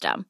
system.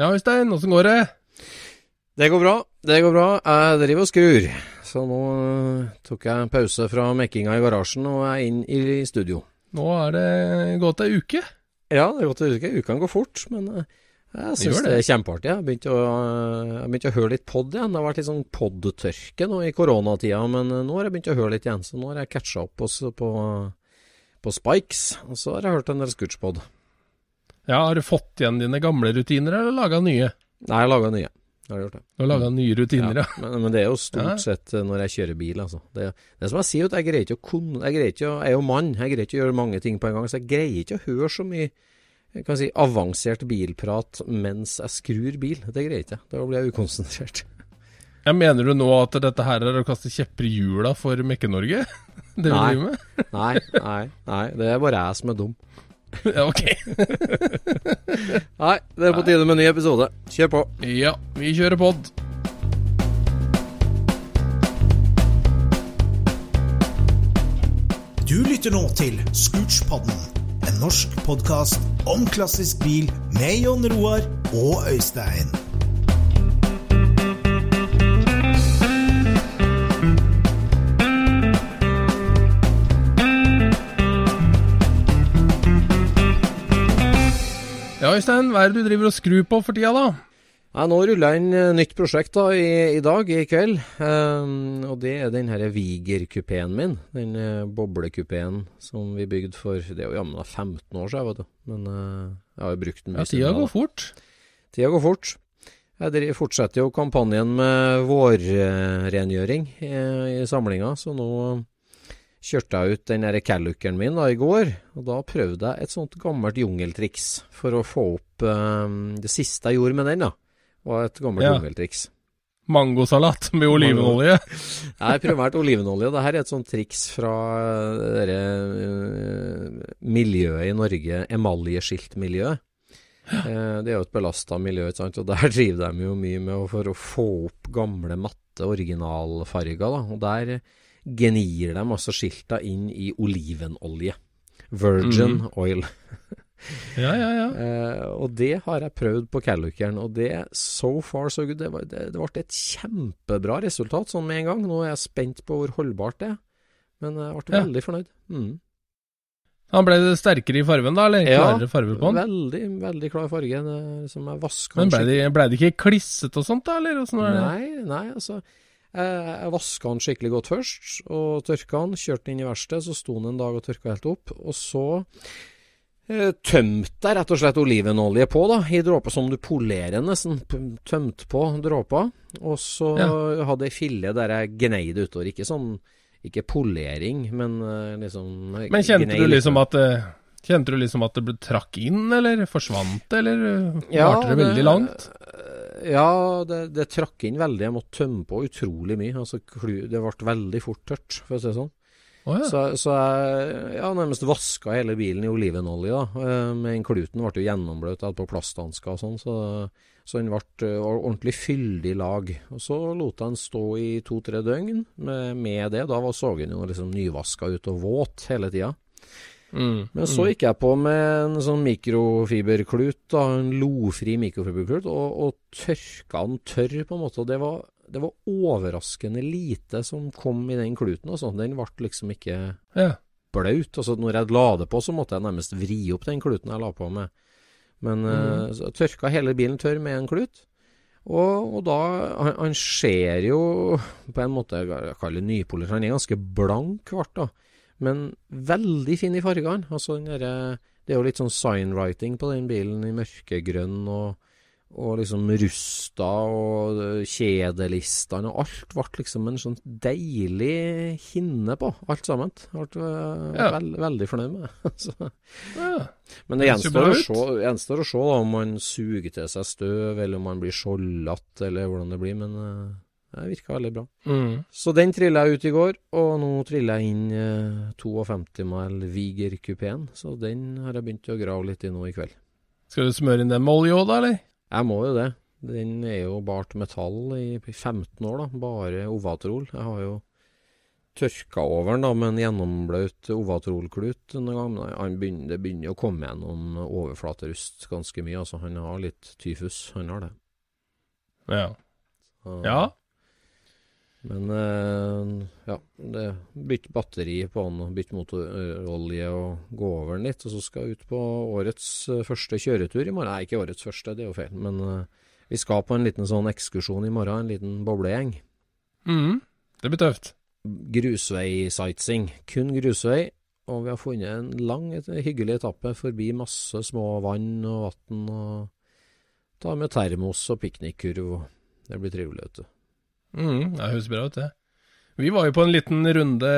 Ja, Øystein, åssen går det? Det går bra. Det går bra. Jeg driver og skrur. Så nå eh, tok jeg en pause fra mekkinga i garasjen og er inn i studio. Nå er det gått ei uke. Ja, det er gått ei uke. Ukene går fort, men eh, jeg syns det. det. er kjempeartig. Jeg begynte, å, jeg har begynt å høre litt pod igjen. Det har vært litt sånn podtørke nå i koronatida, men eh, nå har jeg begynt å høre litt igjen. Så nå har jeg catcha opp også på, på Spikes, og så har jeg hørt en del Scootspod. Ja, Har du fått igjen dine gamle rutiner, eller laga nye? Nei, jeg laga nye. Jeg har gjort det. Du har laga nye rutiner, ja. Men, men det er jo stort Ja. sett eh, når jeg kjører bil, altså. Det, det som jeg sier, jeg greier ikke å kon... Jeg greier ikke å Jeg er jo mann, jeg greier ikke å gjøre mange ting på en gang, så jeg greier ikke å høre så mye jeg kan si, avansert bilprat mens jeg skrur bil. Det greier jeg ikke. Da blir jeg ukonsentrert. Jeg Mener du nå at dette her er å kaste kjepper i hjula for Mekke-Norge? Det vi driver med? Nei, nei, nei. Det er bare jeg som er dum. Ok. Nei, det er på tide med en ny episode. Kjør på. Ja, vi kjører pod. Du lytter nå til Scootspodden, en norsk podkast om klassisk bil med Jon Roar og Øystein. Ja, Øystein, hva er det du driver og skrur på for tida, da? Ja, nå ruller jeg inn eh, nytt prosjekt da, i, i dag, i kveld. Um, og det er den Viger-kupeen min. Den uh, boblekupeen som vi bygde for Det er jo jammen 15 år siden, vet du. Men uh, jeg har jo brukt den mye Ja, Tida går fort. Tida går fort. Jeg fortsetter jo kampanjen med vårrengjøring i, i samlinga, så nå kjørte jeg ut den der Calluckeren min da i går. Og da prøvde jeg et sånt gammelt jungeltriks for å få opp eh, Det siste jeg gjorde med den, da, var et gammelt Ja. jungeltriks. Mangosalat med olivenolje. Jeg primært olivenolje. Dette er et sånt triks fra det derre, eh, miljøet i Norge, emaljeskiltmiljøet. Uh, det er jo et belasta miljø, ikke sant? og der driver de jo mye med for å få opp gamle, matte originalfarger. Da. Og der gnir de altså skilta inn i olivenolje. Virgin mm. oil. Ja, ja, ja. Eh, og det har jeg prøvd på Calluckeren, og det so far so good. Det, var, det, det ble et kjempebra resultat sånn med en gang. Nå er jeg spent på hvor holdbart det er. Men jeg ble Ja. veldig fornøyd. Mm. Han ble sterkere i fargen da? Eller Ja, klarere farge på den? Veldig, veldig klar farge. Som jeg vaska Men ble det, ble det ikke klissete og sånt, da? Eller? Nei, nei, altså Jeg, jeg vaska den skikkelig godt først, og tørka den. Kjørte den inn i verkstedet, så sto den en dag og tørka helt opp. Og så eh, tømte jeg rett og slett olivenolje på, da, i dråper som du polerer nesten. Tømte på dråper. Og så Ja. hadde jeg fille der jeg gnei det utover. Ikke sånn Ikke polering, men eh, liksom eh, Men kjente gnei du liksom at Kjente du liksom at det ble trakk inn, eller forsvant, eller Ja, varte det veldig langt? Ja, det, det trakk inn veldig. Jeg måtte tømme på utrolig mye. Altså, det ble veldig fort tørt, for å si det sånn. Oh, ja. Så, så jeg ja, nærmest vaska hele bilen i olivenolje. da. Eh, Men kluten ble jo gjennombløt jeg hadde på plasthansker og sånn, så, så den ble eh, ordentlig fyldig lag. Og Så lot jeg den stå i to-tre døgn med, med det. Da var så den jo liksom nyvaska ut og våt hele tida. Mm, Men så gikk jeg på med en sånn mikrofiberklut, da, en lofri mikrofiberklut, og, og tørka den tørr, på en måte. Og det var, det var overraskende lite som kom i den kluten. Altså. Den ble liksom ikke ja. blaut. Altså, når jeg la det på, så måtte jeg nærmest vri opp den kluten jeg la på med. Men mm. så tørka hele bilen tørr med en klut. Og, og da Han, han ser jo på en måte Jeg kaller det nypolert. Han er ganske blank hvert da. Men veldig fin i fargene. Altså, den derre- det er jo litt sånn signwriting på den bilen, i mørkegrønn og, og liksom rusta og eh, kjedelistene og alt ble liksom en sånn deilig hinne på, alt sammen. Alt ble eh, Ja. veld, veldig fornøyd med det. Så- ja. Men det Det gjenstår å, se, gjenstår å se da, om man suger til seg støv, eller om man blir skjoldete, eller hvordan det blir. Men eh, det virka veldig bra. Mm. Så den trilla jeg ut i går, og nå triller jeg inn eh, 52 mil Viger-kupeen. Så den har jeg begynt å grave litt i nå i kveld. Skal du smøre inn den med olje òg, da, eller? Jeg må jo det. Den er jo bart metall i 15 år, da. Bare Ovatrol. Jeg har jo tørka over den da med en gjennomblaut Ovatrol-klut en gang. Men han begynner, det begynner å komme gjennom overflaterust ganske mye. Altså, han har litt tyfus, han har det. Ja. Så- ja. Men eh, ja, det bytt batteri på den, og bytt motorolje og gå over den litt. Og så skal jeg ut på årets eh, første kjøretur i morgen. Nei, ikke årets første, det er jo feil. Men eh, vi skal på en liten sånn ekskursjon i morgen, en liten boblegjeng. Mm. Det blir tøft. Grusvei-sightseeing. Kun grusvei. Og vi har funnet en lang, hyggelig etappe forbi masse små vann og vann. Og tar med termos og piknikkurv. Det blir trivelig, vet du. Mm. Det høres bra ut, det. Vi var jo på en liten runde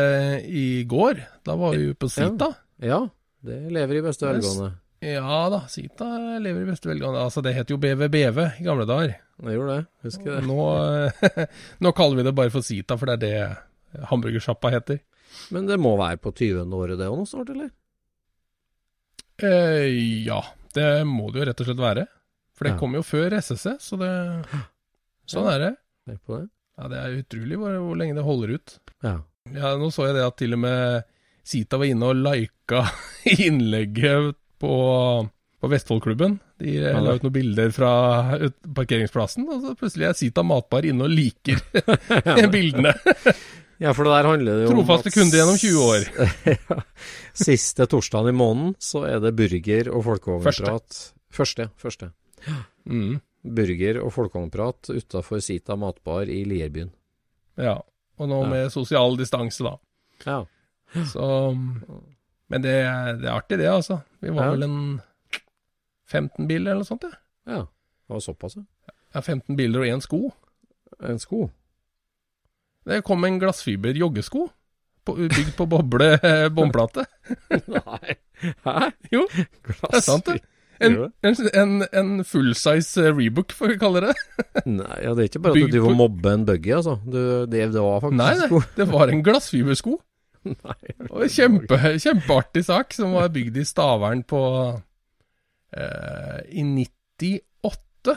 i går. Da var vi jo på Sita. Ja, det lever i beste velgående. Ja da, Sita lever i beste velgående. Altså, det het jo BVBV i gamle dager. Det gjorde det, husker det. Nå, nå kaller vi det bare for Sita, for det er det hamburgersjappa heter. Men det må være på 20. året det òg nå snart, eller? Eh, ja, det må det jo rett og slett være. For det Ja. kom jo før SSC, så det Sånn er det. Tenk på det. Ja, Det er utrolig hvor, hvor lenge det holder ut. Ja. Ja, Nå så jeg det at til og med Sita var inne og lika innlegget på, på Vestfoldklubben. De eh, Ja. la ut noen bilder fra parkeringsplassen, og så plutselig er Sita Matbar inne og liker bildene. ja, for det der handler det jo om Trofaste at kunde gjennom 20 år. ja. Siste torsdagen i måneden så er det burger og folkevognprat. Første. Første. Mm, Burger og folkehåndprat utafor Sita matbar i Lierbyen. ja. Og nå Ja. med sosial distanse, da. Ja. Så Men det, det er artig, det, altså. Vi var Ja. vel en 15 biler eller noe sånt, ja. ja. Det var såpass, ja. ja 15 biler og én sko. En sko. Det kom en glassfiber joggesko, på, bygd på boble bomplate. Nei. Hæ? Jo, det er sant det. En, en, en, en full-size eh, Rebook, får vi kalle det. Nei, ja, det er ikke bare at du driver og mobber en buggy, altså. Du, det, det var faktisk Nei, sko. nei, det var en glassfibersko. Nei. Og kjempe, kjempeartig sak, som var bygd i Stavern på eh, I 98.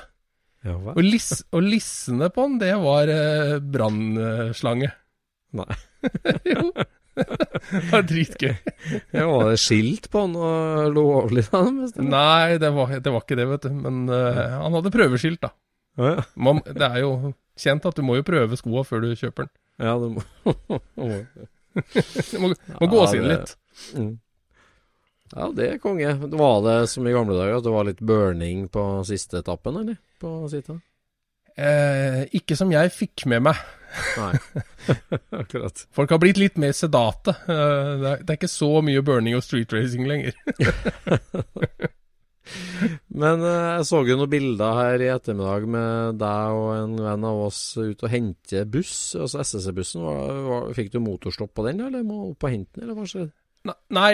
Ja? Og, lis, og lissene på den, det var eh, brannslange. Nei. jo. Det var dritgøy. Ja, var det skilt på han og lovlig? mest, eller? Nei, det var, det var ikke det, vet du. Men uh, han hadde prøveskilt, da. Ja, ja. Man, det er jo kjent at du må jo prøve skoa før du kjøper den. Ja, det må Det må, må gås Ja, inn det- litt. mm. Ja, det er konge. Var det som i gamle dager, at det var litt burning på siste etappen, eller? På Sita? Eh, ikke som jeg fikk med meg. Nei. Akkurat. Folk har blitt litt mer sedate. Eh, det, er, det er ikke så mye burning og street racing lenger. Men eh, jeg så jo noen bilder her i ettermiddag med deg og en venn av oss ut og hente buss. Altså SSC-bussen. Fikk du motorstopp på den, eller må opp og hente den, eller hva skjedde? Nei,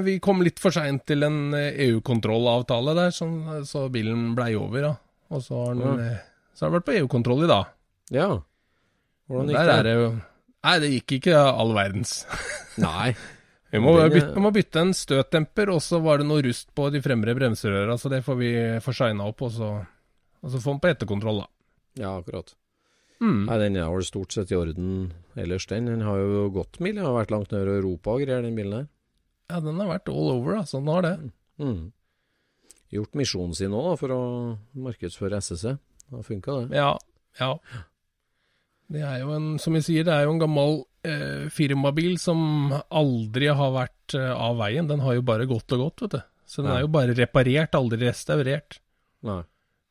vi kom litt for seint til en EU-kontrollavtale der, sånn, så bilen blei over, ja. Og så har den, Ja. Så har jeg vært på EU-kontroll i dag. Ja. Hvordan gikk det? det jo Nei, det gikk ikke all verdens. Nei. Vi må, bytte, må bytte en støtdemper, og så var det noe rust på de fremre bremserøra, så det får vi få shina opp, og så, og så få den på etterkontroll, da. Ja, akkurat. Mm. Nei, den er vel stort sett i orden ellers, den. Den har jo gått mil. Den har vært langt nede i Europa og greier, den bilen her. Ja, den har vært all over, da, Sånn har det. Mm. Gjort misjonen sin òg, da, for å markedsføre SSC. Det har funka, det. Ja, ja. Det er jo en, som jeg sier, det er jo en gammel eh, firmabil som aldri har vært eh, av veien. Den har jo bare gått og gått, vet du. Så den Ja. er jo bare reparert, aldri restaurert. Nei.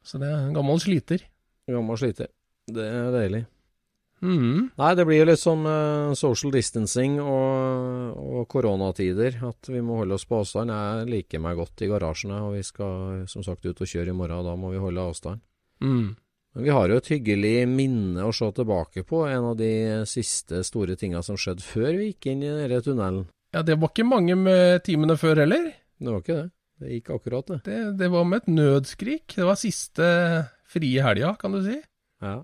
Så det er en gammel sliter. Gammel sliter. Det er deilig. Mm. Nei, det blir jo litt som uh, social distancing og, og koronatider. At vi må holde oss på avstand. Jeg liker meg godt i garasjene, og vi skal som sagt ut og kjøre i morgen. og Da må vi holde avstand. Mm. Men vi har jo et hyggelig minne å se tilbake på. En av de siste store tinga som skjedde før vi gikk inn i denne tunnelen. Ja, det var ikke mange med timene før heller. Det var ikke det. Det gikk akkurat, det. Det, det var med et nødskrik. Det var siste frie helga, kan du si. Ja.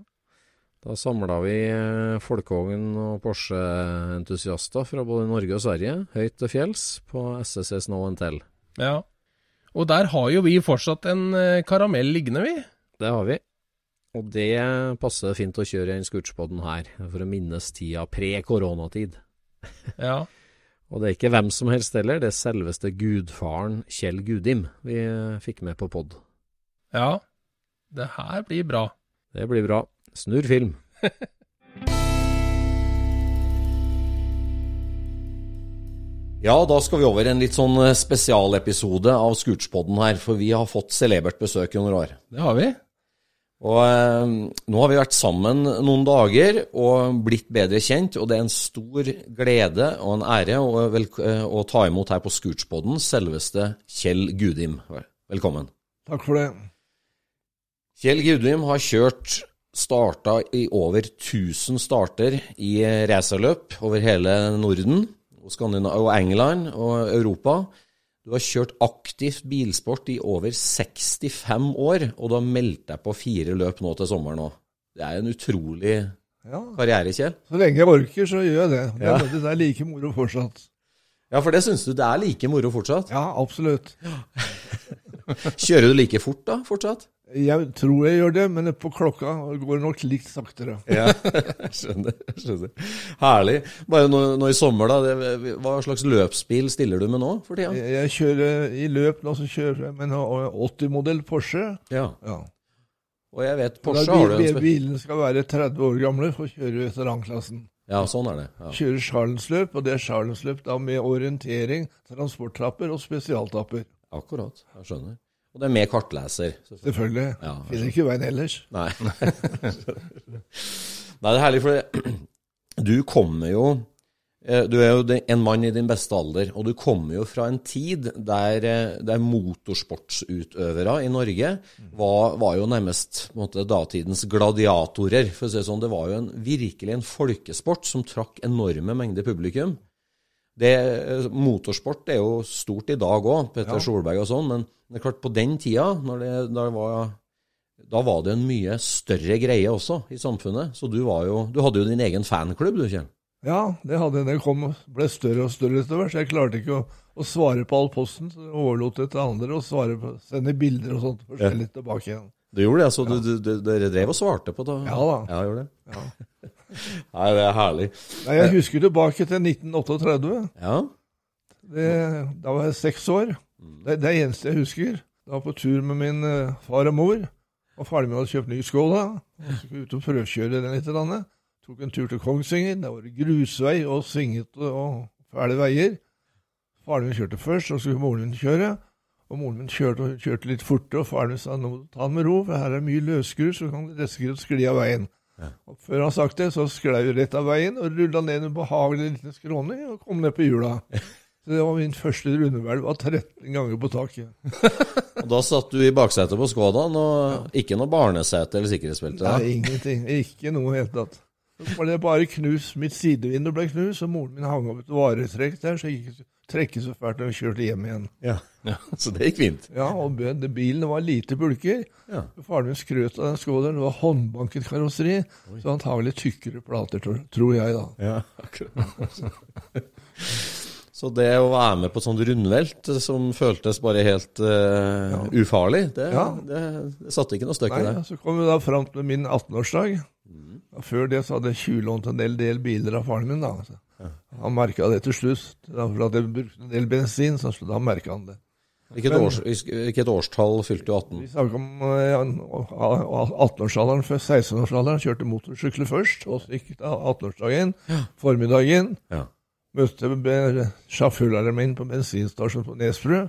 Da samla vi eh, folkevogn og Porsche-entusiaster fra både Norge og Sverige, høyt til fjells, på SSC Snow and Tell. Ja. Og der har jo vi fortsatt en eh, karamell liggende, vi. Det har vi. Og det passer fint å kjøre i den scootspoden her, for å minnes tida pre-koronatid. Ja. Og det er ikke hvem som helst heller, det er selveste gudfaren Kjell Gudim vi fikk med på pod. Ja. Det her blir bra. Det blir bra. Snurr film. Ja, da skal vi over en litt sånn eh, spesialepisode av Scootspodden her, for vi har fått celebert besøk, i noen år. Det har vi. Og eh, nå har vi vært sammen noen dager og blitt bedre kjent, og det er en stor glede og en ære å, vel, eh, å ta imot her på Scootspodden selveste Kjell Gudim. Velkommen. Takk for det. Kjell Gudim har kjørt starta i over 1000 starter i racerløp over hele Norden, og, og England og Europa. Du har kjørt aktivt bilsport i over 65 år, og du har meldt deg på fire løp nå til sommeren òg. Det er en utrolig Ja, karriere, Kjell. Så lenge jeg orker, så gjør jeg det. Det, Ja. er, det er like moro fortsatt. Ja, for det syns du det er like moro fortsatt? Ja, absolutt. Kjører du like fort da, fortsatt? Jeg tror jeg gjør det, men på klokka går det nok litt saktere. Ja, skjønner. skjønner. Herlig. Bare nå, nå i sommer, da. Det, hva slags løpsbil stiller du med nå for tida? Jeg, jeg kjører i løp nå, så kjører jeg med en 80-modell Porsche. Ja. Ja. Og jeg vet Porsche har du en. Bilene skal være 30 år gamle for å kjøre veteranklassen. Ja, sånn er det. Ja. Kjører Charlensløp, og det er Charlensløp da med orientering, transporttrapper og spesialtapper. Akkurat. Jeg skjønner. Og det er med kartleser. selvfølgelig. Ja, Finner ikke veien ellers. Nei. Nei, det er herlig, for du kommer jo eh, Du er jo en mann i din beste alder, og du kommer jo fra en tid der, eh, der motorsportsutøvere i Norge var, var jo nærmest måte, datidens gladiatorer. For å si det sånn, det var jo en, virkelig en folkesport som trakk enorme mengder publikum. Det, motorsport er jo stort i dag òg, Petter Ja. Solberg og sånn, men det er klart på den tida, det, da, var, da var det en mye større greie også i samfunnet. Så du, var jo, du hadde jo din egen fanklubb, du, Kjell. Ja, det hadde jeg. Den kom, ble større og større utover, så jeg klarte ikke å, å svare på all posten. Så jeg overlot det til andre å svare på, sende bilder og sånt forskjellig tilbake igjen. Du gjorde det, så du, du, du, dere drev og svarte på det? Ja da. Ja, gjorde det. Ja. Nei, det er herlig. Nei, jeg husker tilbake til 1938. Ja. Det, da var jeg seks år. Det, det er det eneste jeg husker. Da var på tur med min eh, far og mor. Og faren min hadde kjøpt ny Skoda. Og så skulle vi ut og prøvkjøre den litt. Eller Tok en tur til Kongsvinger. Der var det grusvei og svingete og fæle veier. Faren min kjørte først, og så skulle moren min kjøre. Og moren min kjørte, kjørte litt fortere, og faren min sa nå må du ta det med ro, for her er mye løsgrus, så kan restgrus skli av veien. Og før han sagt det, så sklei vi rett av veien og rulla ned en behagelig liten skråning og kom ned på hjula. Så det var min første rundehvelv av 13 ganger på taket. Og da satt du i baksetet på Skodaen, og ikke noe barnesete eller sikkerhetsbelte? Nei, ingenting. Ikke noe i det hele tatt. Så var det bare knust. Mitt sidevindu ble knust, og moren min hang opp et varetrekk der, så jeg ikke trekke så fælt og kjørte hjem igjen. Ja. Så det gikk fint. Ja, og bilen var lite bulker. Ja. Faren min skrøt av den Skoderen. Det var håndbanket karosseri, så antagelig tykkere plater, tror, jeg da. Ja, akkurat. Så det å være med på et sånt rundvelt som føltes bare helt eh, ufarlig, det, Ja. det, det satte ikke noe støkk i det. ja, Så kom vi da fram til min 18-årsdag. Før det så hadde jeg tjuvlånt en del, del biler av faren min. da. Ja. Han merka det til slutt, for at jeg brukte en del bensin. så da merka han det. Hvilket, Men- års, hvilket årstall fylte du 18? Vi snakker om ja, 18-årsalderen før 16-årsalderen. Kjørte motorsykkel først, og så gikk det 18-årsdagen. Formiddagen Ja. møtte be- sjåførlæreren min på bensinstasjonen på Nesbru.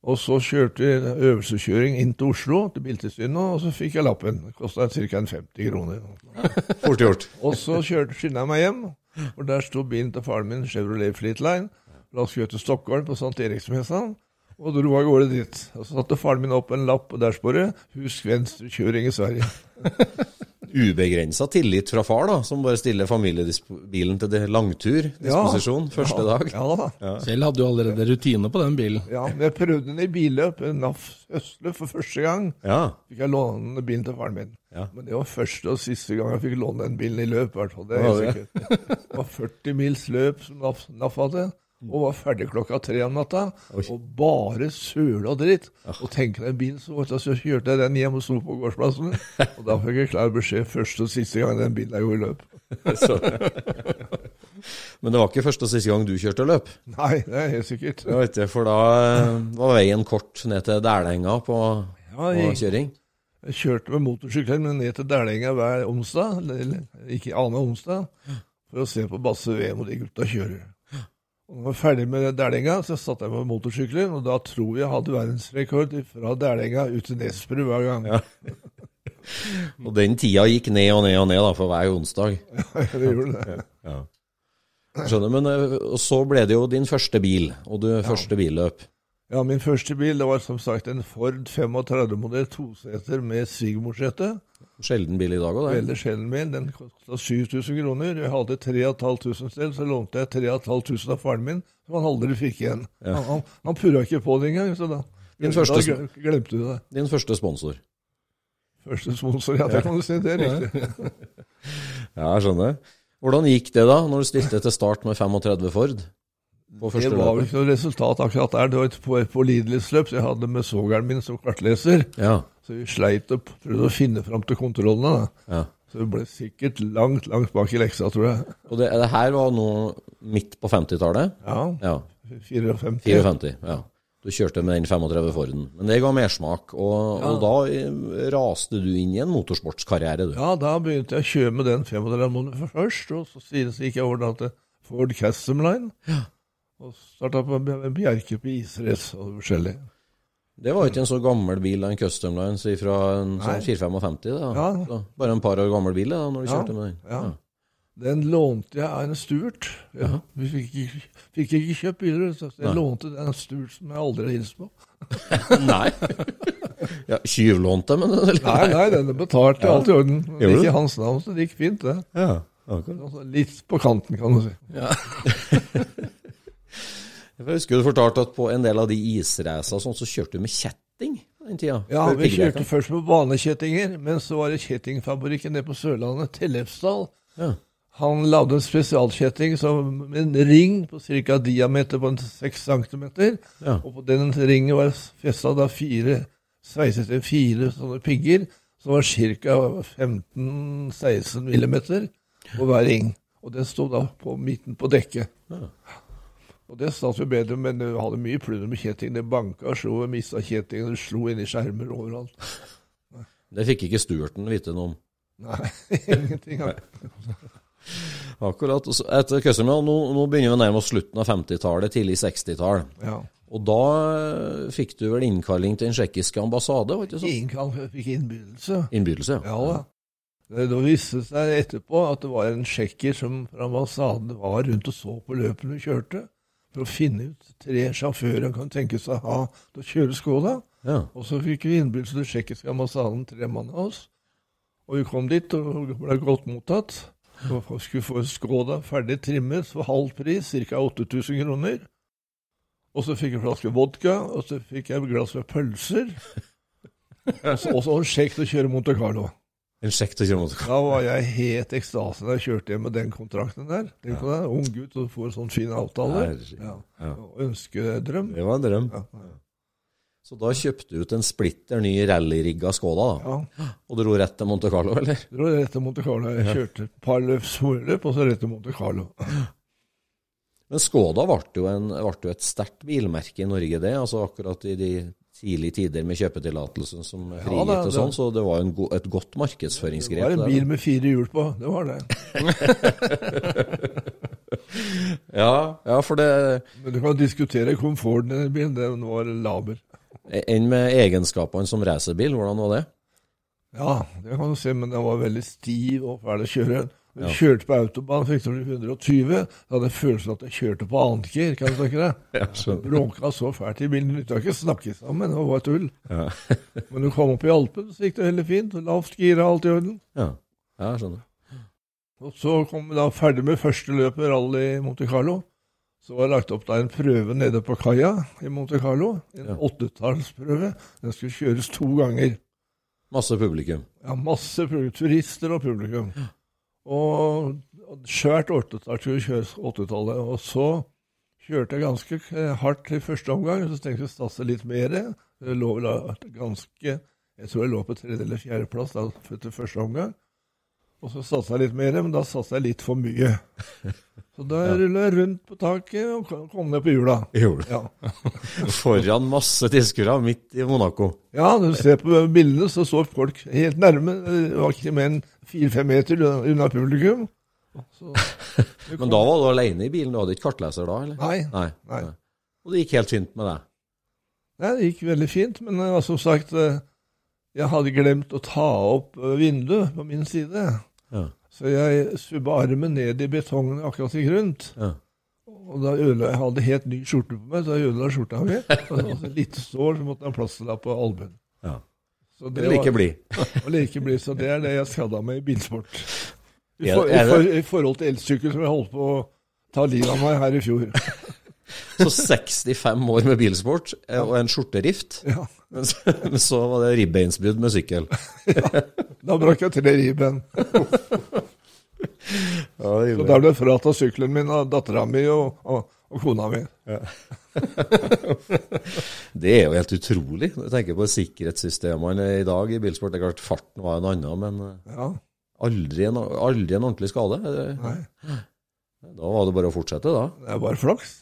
Og så kjørte vi øvelseskjøring inn til Oslo, til Biltilsynet, og så fikk jeg lappen. Det kosta ca. 50 kroner. Fort gjort. Og så kjørte skynda jeg meg hjem, og der sto bilen til faren min, Chevrolet Fleetline. La oss kjøre til Stockholm på St. Eriksmessa, og dro av gårde dit. Og så satte faren min opp en lapp på dashbordet 'Husk venstrekjøring i Sverige'. Ubegrensa tillit fra far, da, som bare stiller familiebilen til det langtur, disposisjon, første ja, dag. Ja da. Kjell hadde du allerede rutine på den bilen. Ja, men jeg prøvde den i billøp, en NAF Østløp, for første gang. Ja. Fikk jeg låne bilen til faren min. Ja. Men det var første og siste gang jeg fikk låne den bilen i løp, i hvert fall. Det er helt sikkert. Det var 40 mils løp som NAF, NAF hadde. Og var ferdig klokka tre om natta. Og bare søla dritt. Og tenk deg en bil så så kjørte jeg den hjem og sto på gårdsplassen. Og da fikk jeg klar beskjed første og siste gang den bilen jeg gjorde i løp. Så. Men det var ikke første og siste gang du kjørte løp? Nei, det er helt sikkert. Ja, du, For da var veien kort ned til Dælenga på, på kjøring? jeg kjørte med motorsykler men ned til Dælenga hver onsdag, eller- eller ikke annen onsdag, for å se på Basse VM og de gutta kjører. Og når jeg var ferdig med Dælenga, så satte jeg på motorsykkelen, og da tror jeg jeg hadde verdensrekord fra Dælenga ut til Nesbru hver gang. Ja. Og den tida gikk ned og ned og ned da, for hver onsdag. det gjorde det. Ja. Skjønner, men eh, så ble det jo din første bil, og du første billøp. Ja, min første bil det var som sagt en Ford 35-modell toseter med Sigmor-sete. Sjelden bil i dag òg, det. Veldig sjelden bil. Den kosta 7000 kroner. Jeg hadde 3500 selv, så lånte jeg 3500 av faren min, som han aldri fikk igjen. Ja. Han, han, han purra ikke på det engang, så da, Din første da glemte du det. Din første sponsor. Første sponsor, ja, det kan du si. Det er riktig. Ja, jeg skjønner. Hvordan gikk det da, når du stilte til start med 35 Ford? På Det var vel ikke noe resultat akkurat der. Det var et på- pålidelighetsløp, så jeg hadde med sogeren min som kartleser. Ja. Så vi sleit og prøvde å finne fram til kontrollene. ja. Så vi ble sikkert langt, langt bak i leksa, tror jeg. Og det, det her var nå midt på 50-tallet? Ja, Ja. 54. 54. Ja. Du kjørte med den 35 Forden. Men det ga mersmak, og, og da eh, raste du inn i en motorsportskarriere, du. Ja, da begynte jeg å kjøre med den 500 først, og så så gikk jeg over da til Ford Custom Line. Og starta på Bjerke på israce og forskjellig. Det var ikke en så gammel bil, en Custom Line, fra en sånn 455. Da. Ja. Bare en par år gammel bil da, når du Ja, kjørte med den. ja. Den lånte jeg av en Stuart. Ja, vi fikk ikke, fikk ikke kjøpt biler, så jeg Nei. lånte den Stuart som jeg aldri har hilst på. Nei. ja, Tjuvlånte, men eller? Nei, nei, den betalt, det er alt i orden. Men Gjorde ikke i hans navn, så det gikk fint, det. Ja, akkurat. Altså, litt på kanten, kan du si. Jeg husker du fortalte at på en del av de isracene sånn, så kjørte du med kjetting den tida? Ja, vi kjørte først med vanekjettinger, men så var det kjettingfabrikken nede på Sørlandet, Tellefsdal. Ja. Han lagde en spesialkjetting med en ring på ca. diameter på en 6 cm. Ja. Og på den ringen var festa da fire sveiset til fire sånne pigger, som var ca. 15-16 mm på hver ring. Og den sto da på midten på dekket. Ja. Og det satt jo bedre, men det hadde mye plunder med kjetting. Det banka, slo, mista kjettingen, slo inn i skjermer overalt. Det fikk ikke Stuarten vite noe om. Nei, ingenting. Akkurat. Etter Custom, nå, nå begynner vi nærmest slutten av 50-tallet, tidlig 60-tall. Ja. Og da eh, fikk du vel innkalling til den tsjekkiske ambassade? var ikke sånn? Innkalling, jeg fikk innbydelse. Innbydelse, Ja da. Det da viste det seg etterpå at det var en tsjekker som fra ambassaden var rundt og så på løpene du kjørte. For å finne ut tre sjåfører han kan tenke seg å ha til å kjøre Skoda. Ja. Og så fikk vi innbydelse til tsjekkiske ambassaden, tre mann av oss. Og vi kom dit og ble godt mottatt. Og skulle få Skoda ferdig trimmet for halv pris, ca. 8000 kroner. Og så fikk jeg en flaske vodka, og så fikk jeg et glass med pølser. Og så sjekk til å kjøre Monte Carlo. En sjekk til å Da var jeg helt ekstase da jeg kjørte hjem med den kontrakten der. På det, Ung gutt og får sånn fin avtale. Ja. Ja. Ønskedrøm. Det var en drøm. Ja, ja. Så da kjøpte du ut en splitter ny rallyrigga Skoda, da. ja. Og dro rett til Monte Carlo, eller? Dro rett til Monte Carlo. Jeg kjørte et par løp småløp, og så rett til Monte Carlo. Men Skoda ble jo, en, ble jo et sterkt bilmerke i Norge, det. altså Akkurat i de tidlige tider med kjøpetillatelsen som Ja, frigitt da, og sånn, så det var en go et godt markedsføringsgrep. Det var en bil med fire hjul på. Det var det. Ja, ja, for det Men du kan diskutere komforten i den bilen. Den var laber. Enn med egenskapene som racerbil, hvordan var det? Ja, det kan du se, men den var veldig stiv og fæl å kjøre. Når Ja. jeg kjørte på autobahn, fikk du 120, da hadde jeg følelsen at jeg kjørte på annetgir. Kan du tenke deg? Ja. Bråka så fælt i bilen. Vi ikke snakke sammen, det var bare tull. Ja, Men du kom opp i Alpen, så gikk det veldig fint. Lavt gira, alt i orden. ja. ja skjønner. Og så kom vi da ferdig med første løpet, rally Monte Carlo. Så var det lagt opp da en prøve nede på kaia i Monte Carlo. En Ja. åttetallsprøve. Den skulle kjøres to ganger. Masse publikum. Ja, masse publikum, turister og publikum. Og og svært 80-tallet. Og så kjørte jeg ganske eh, hardt i første omgang, så tenkte jeg å satse litt mer. Det lå vel ganske Jeg tror jeg lå på tredje eller fjerdeplass til første omgang. Og så satsa jeg litt mer, men da satsa jeg litt for mye. Så da Ja. rulla jeg rundt på taket og kom ned på hjula. Ja. Foran masse tilskuere midt i Monaco. Ja, når du ser på bildene, så så folk helt nærme. Det var ikke mer enn fire-fem meter unna publikum. Så, Men da var du alene i bilen, du hadde ikke kartleser da, eller? Nei, Nei. Nei. nei. Og det gikk helt fint med deg? nei, det gikk veldig fint. Men eh, som sagt, eh, jeg hadde glemt å ta opp eh, vinduet på min side. Ja. Så jeg subba armen ned i betongen akkurat i grunt. ja. Og da ødela jeg hadde helt ny skjorte på meg, så jeg ødela skjorta mi. Og så et sår, så måtte jeg ha plasterlapp på albuen. ja. Så Det like blid. Like blid. Så det er det jeg skada meg i bilsport. I, for, i, for, I forhold til elsykkel som jeg holdt på å ta livet av meg her i fjor. Så 65 år med bilsport eh, og en skjorterift. Ja, Men så, men så var det ribbeinsbrudd med sykkel. Da brakk jeg tre ribben. Ja, Så da ble jeg fratatt sykkelen min av dattera mi og, og, og kona mi. Det er jo helt utrolig. Jeg tenker på sikkerhetssystemene i dag i bilsport. Det er klart farten var en annen, men eh, Ja, aldri en, aldri en ordentlig skade. nei, Da var det bare å fortsette, da. det er bare flaks.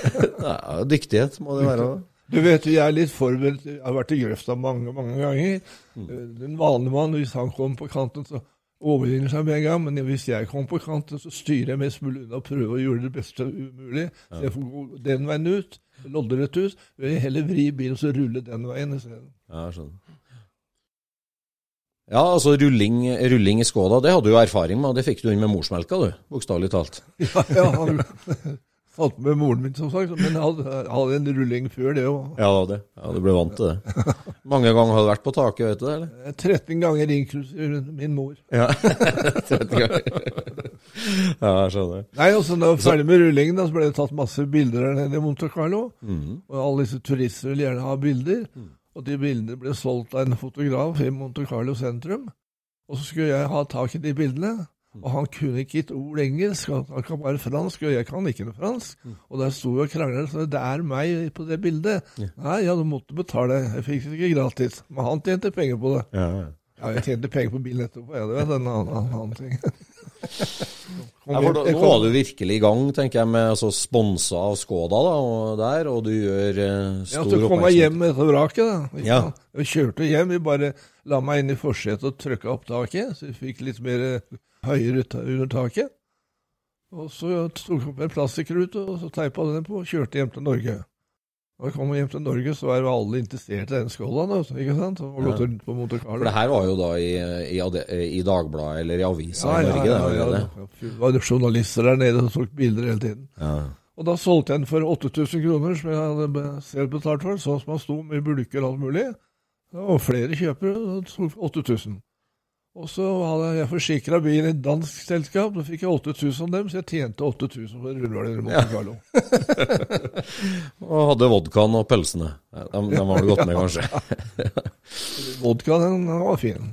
Ja, dyktighet må det være. Du vet, jeg er litt forberedt. Jeg har vært i grøfta mange, mange ganger. Mm. Den vanlige mann, hvis han kom på kanten, så overvinner seg med en gang. Men hvis jeg kommer på kanten, så styrer jeg mest mulig unna og prøver å gjøre det beste umulig. Så jeg får gå den veien ut, loddrett ut. Jeg heller vri bilen og så rulle den veien isteden. Ja, skjønner. Ja, altså rulling, rulling i Skoda, det hadde du jo erfaring med, og det fikk du inn med morsmelka, du. Bokstavelig talt. Ja, jeg falt med moren min, som sagt, men hadde, hadde en rulling før det òg. Ja, det. Ja, du ble vant til det. Mange ganger har du vært på taket, vet du det, eller? 13 ganger inklusiv min mor. Ja. 13 ganger. ja, jeg skjønner. Nei, og så Da jeg var ferdig med rullingen, da, så ble det tatt masse bilder der nede i Monte Carlo. Mhm. Og alle disse turister vil gjerne ha bilder. Og de bildene ble solgt av en fotograf i Monte Carlo sentrum. Og så skulle jeg ha tak i de bildene. Og han kunne ikke et ord engelsk, han kan bare fransk, og jeg kan ikke noe fransk. Og der sto vi og krangla, så det er meg på det bildet. Nei, ja, du måtte betale, jeg fikk det ikke gratis. Men han tjente penger på det. Ja, ja. Ja, jeg tjente penger på bilen etterpå, ja, det var en annen, annen, ting. Ja, da, nå er du virkelig i gang, tenker jeg, med altså, sponsa av Skoda da, og der, og du gjør eh, Ja, stor så kom jeg hjem med dette vraket, da. Ja. Jeg kjørte hjem, vi bare la meg inn i forsetet og trykka opp taket, så vi fikk litt mer eh, høyere under taket. Og så tok jeg opp en plastikkrute, og så teipa den på, og kjørte hjem til Norge. Når jeg kom hjem til Norge, så var jo alle interessert i den skåla, da, ikke sant? Og gått rundt på Monte Carlo. For det her var jo da i, i, i Dagbladet eller i avisa i Norge, det ja, allerede. ja, Det var journalister der nede som tok bilder hele tiden. Ja. Og da solgte jeg den for 8000 kroner, som jeg hadde selv betalt for, sånn som han sto med bulker og alt mulig. Og flere kjøpere, for 8000. Og så hadde jeg forsikra bilen i et dansk selskap, da fikk jeg 8000 av dem, så jeg tjente 8000 for rulleballer i Monte Carlo. Og hadde vodkaen og pølsene. De, de har du gått med, kanskje. Vodkaen den var fin.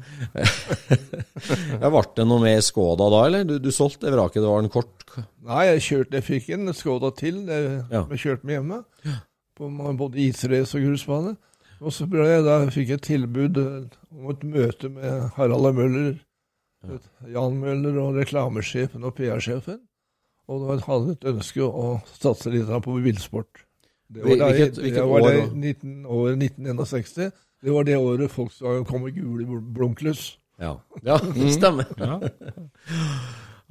Ble det noe med Skoda da, eller? Du, du solgte det vraket, det var en kort Nei, jeg kjørte, jeg fikk en Skoda til, det, Ja. jeg kjørte med hjemme. På både israce og grusbane. Og så ble jeg, da fikk jeg tilbud eh, om et møte med Harald Møller, Møller, Jan Møller og reklamesjefen og PR-sjefen. Og da hadde jeg et ønske å satse litt på bilsport. Det var, da, Hvilket- det hvilket var år det 19, år 1961. Det var det året Volkswagen kom med gule bl- blunklys. Ja, ja stemmer.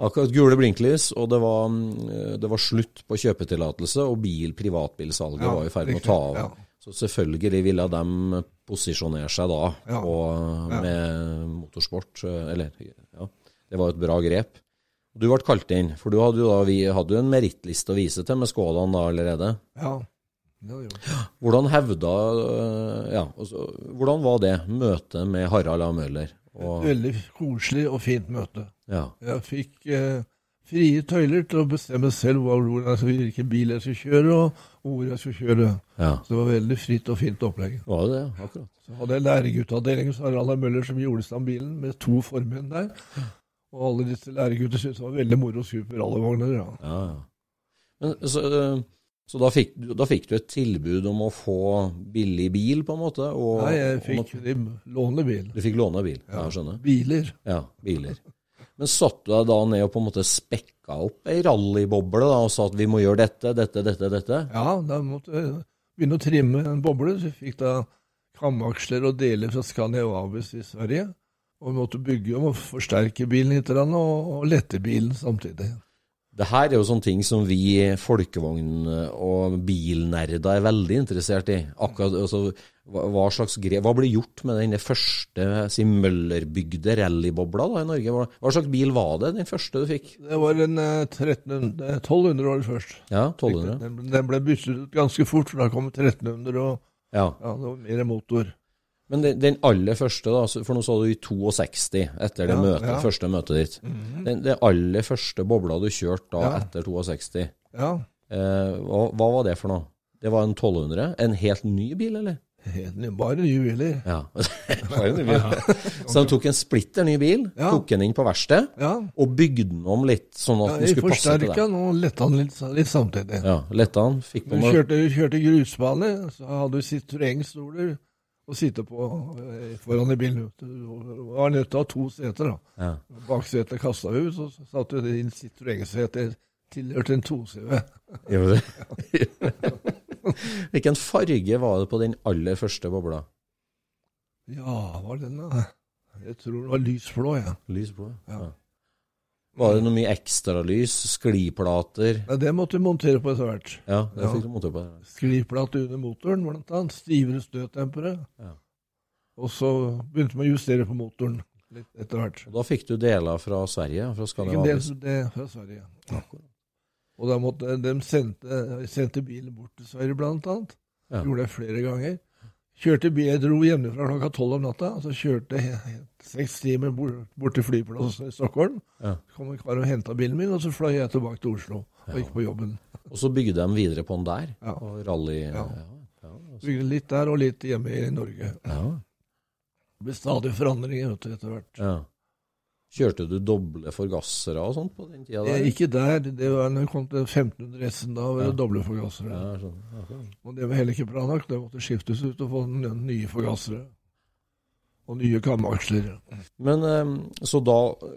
Akkurat gule blinklys, og det var, mm, det var slutt på kjøpetillatelse, og bil, privatbilsalget Ja, var i ferd med å ta av. ja. Så selvfølgelig ville de posisjonere seg da Ja, og, med motorsport. Eller, ja, det var et bra grep. Du ble kalt inn, for du hadde jo da, vi hadde jo en merittliste å vise til med Skådan da allerede. Ja. Hvordan hevda Ja, altså, hvordan var det møtet med Harald A. Møller? Og, Veldig koselig og fint møte. ja, Jeg fikk eh, frie tøyler til å bestemme selv hvordan hvilken bil jeg skal kjøre, og hvor jeg skal kjøre. ja. Så det var veldig fritt og fint opplegg. Var det det? Akkurat. Så hadde jeg læreguttavdelingen hos Harald. Møller som gjorde stand bilen, med to formenn der. Og alle disse læregutter syntes det var veldig moro å skru på rallyvogner. Ja. Ja, ja. Men, så øh, så da, fikk, du- da fikk du et tilbud om å få billig bil, på en måte? Og, Nei, jeg fikk låne bil. Du fikk låne bil? Ja, jeg skjønner. Biler. Ja, biler. Men satt du deg da ned og på en måte spekka opp ei rallyboble da, og sa at vi må gjøre dette, dette, dette, dette? Ja, da måtte jeg begynne å trimme en boble. Så jeg fikk da kamaksler og deler fra Scania Avis i Sverige. Og vi måtte bygge og forsterke bilen litt, og, og lette bilen samtidig. Det her er jo sånne ting som vi folkevogn- og bilnerder er veldig interessert i. Akkurat, altså, hva, slags grep, hva ble gjort med den første si, møllerbygde rallybobla da i Norge? Hva, hva slags bil var det, den første du fikk? Det var en eh, 1300, eh, 1200 år først. Ja, 1200? Den, den ble byttet ut ganske fort, for da kom 1300, og Ja. ja, det var mer motor. Men den, den aller første, da, for nå sa du i 62, etter det Ja, møtet, ja. Første møtet ditt. den, den aller første bobla du kjørte da Ja. etter 62, Ja, eh, hva, hva var det for noe? Det var en 1200? En helt ny bil, eller? helt ny- bare nye biler. Ja. bare ny bil. Så de tok en splitter ny bil, tok den inn på verkstedet Ja, og bygde den om litt, sånn at ja den skulle passe til forsterka deg. den og letta den litt, litt samtidig. Ja, letta den, fikk på Du kjørte, kjørte grusbane, så hadde du Citroën-stoler å sitte på eh, foran i bilen. Du var nødt til å ha to seter. da. ja. Baksetet kasta vi ut, så satte vi det inn sitt regelsete. tilhørte en 2CV. Gjorde det? Hvilken farge var det på den aller første bobla? Ja, var den da? Jeg tror det var lysblå, ja. Lysblå? Ja. Var det noe mye ekstralys? Skliplater? ja. Det måtte vi montere på etter hvert. Ja, det Ja. fikk du montere på. Skliplate under motoren, blant annet. Stivere støttempere. Ja. Og så begynte vi å justere på motoren litt etter hvert. Og da fikk du deler fra Sverige, fra del Skandinavia. det fra Sverige. Og da måtte de sendte, sendte bilen bort til Sverige, blant annet. Ja. Gjorde det flere ganger. Kjørte bil, Jeg dro hjemmefra klokka tolv om natta, og så kjørte jeg seks timer bort, bort til flyplassen i Stockholm. Ja. Så kom en kar og henta bilen min, og så fløy jeg tilbake til Oslo og gikk på jobben. Og så bygde de videre på den der. Ja. Og rally... Ja. Ja. Bygde litt der og litt hjemme i Norge. ja. Det ble stadig forandringer vet du, etter hvert. ja. Kjørte du doble forgassere og sånt på den tida der? ikke der. Det var når jeg kom til 1500 S-en. Da var det Ja. doble forgassere. Ja, sånn. Ja, sånn. Og det var heller ikke bra nok. Det måtte skiftes ut og få nye forgassere. Og nye kamaksler. Men eh, så da,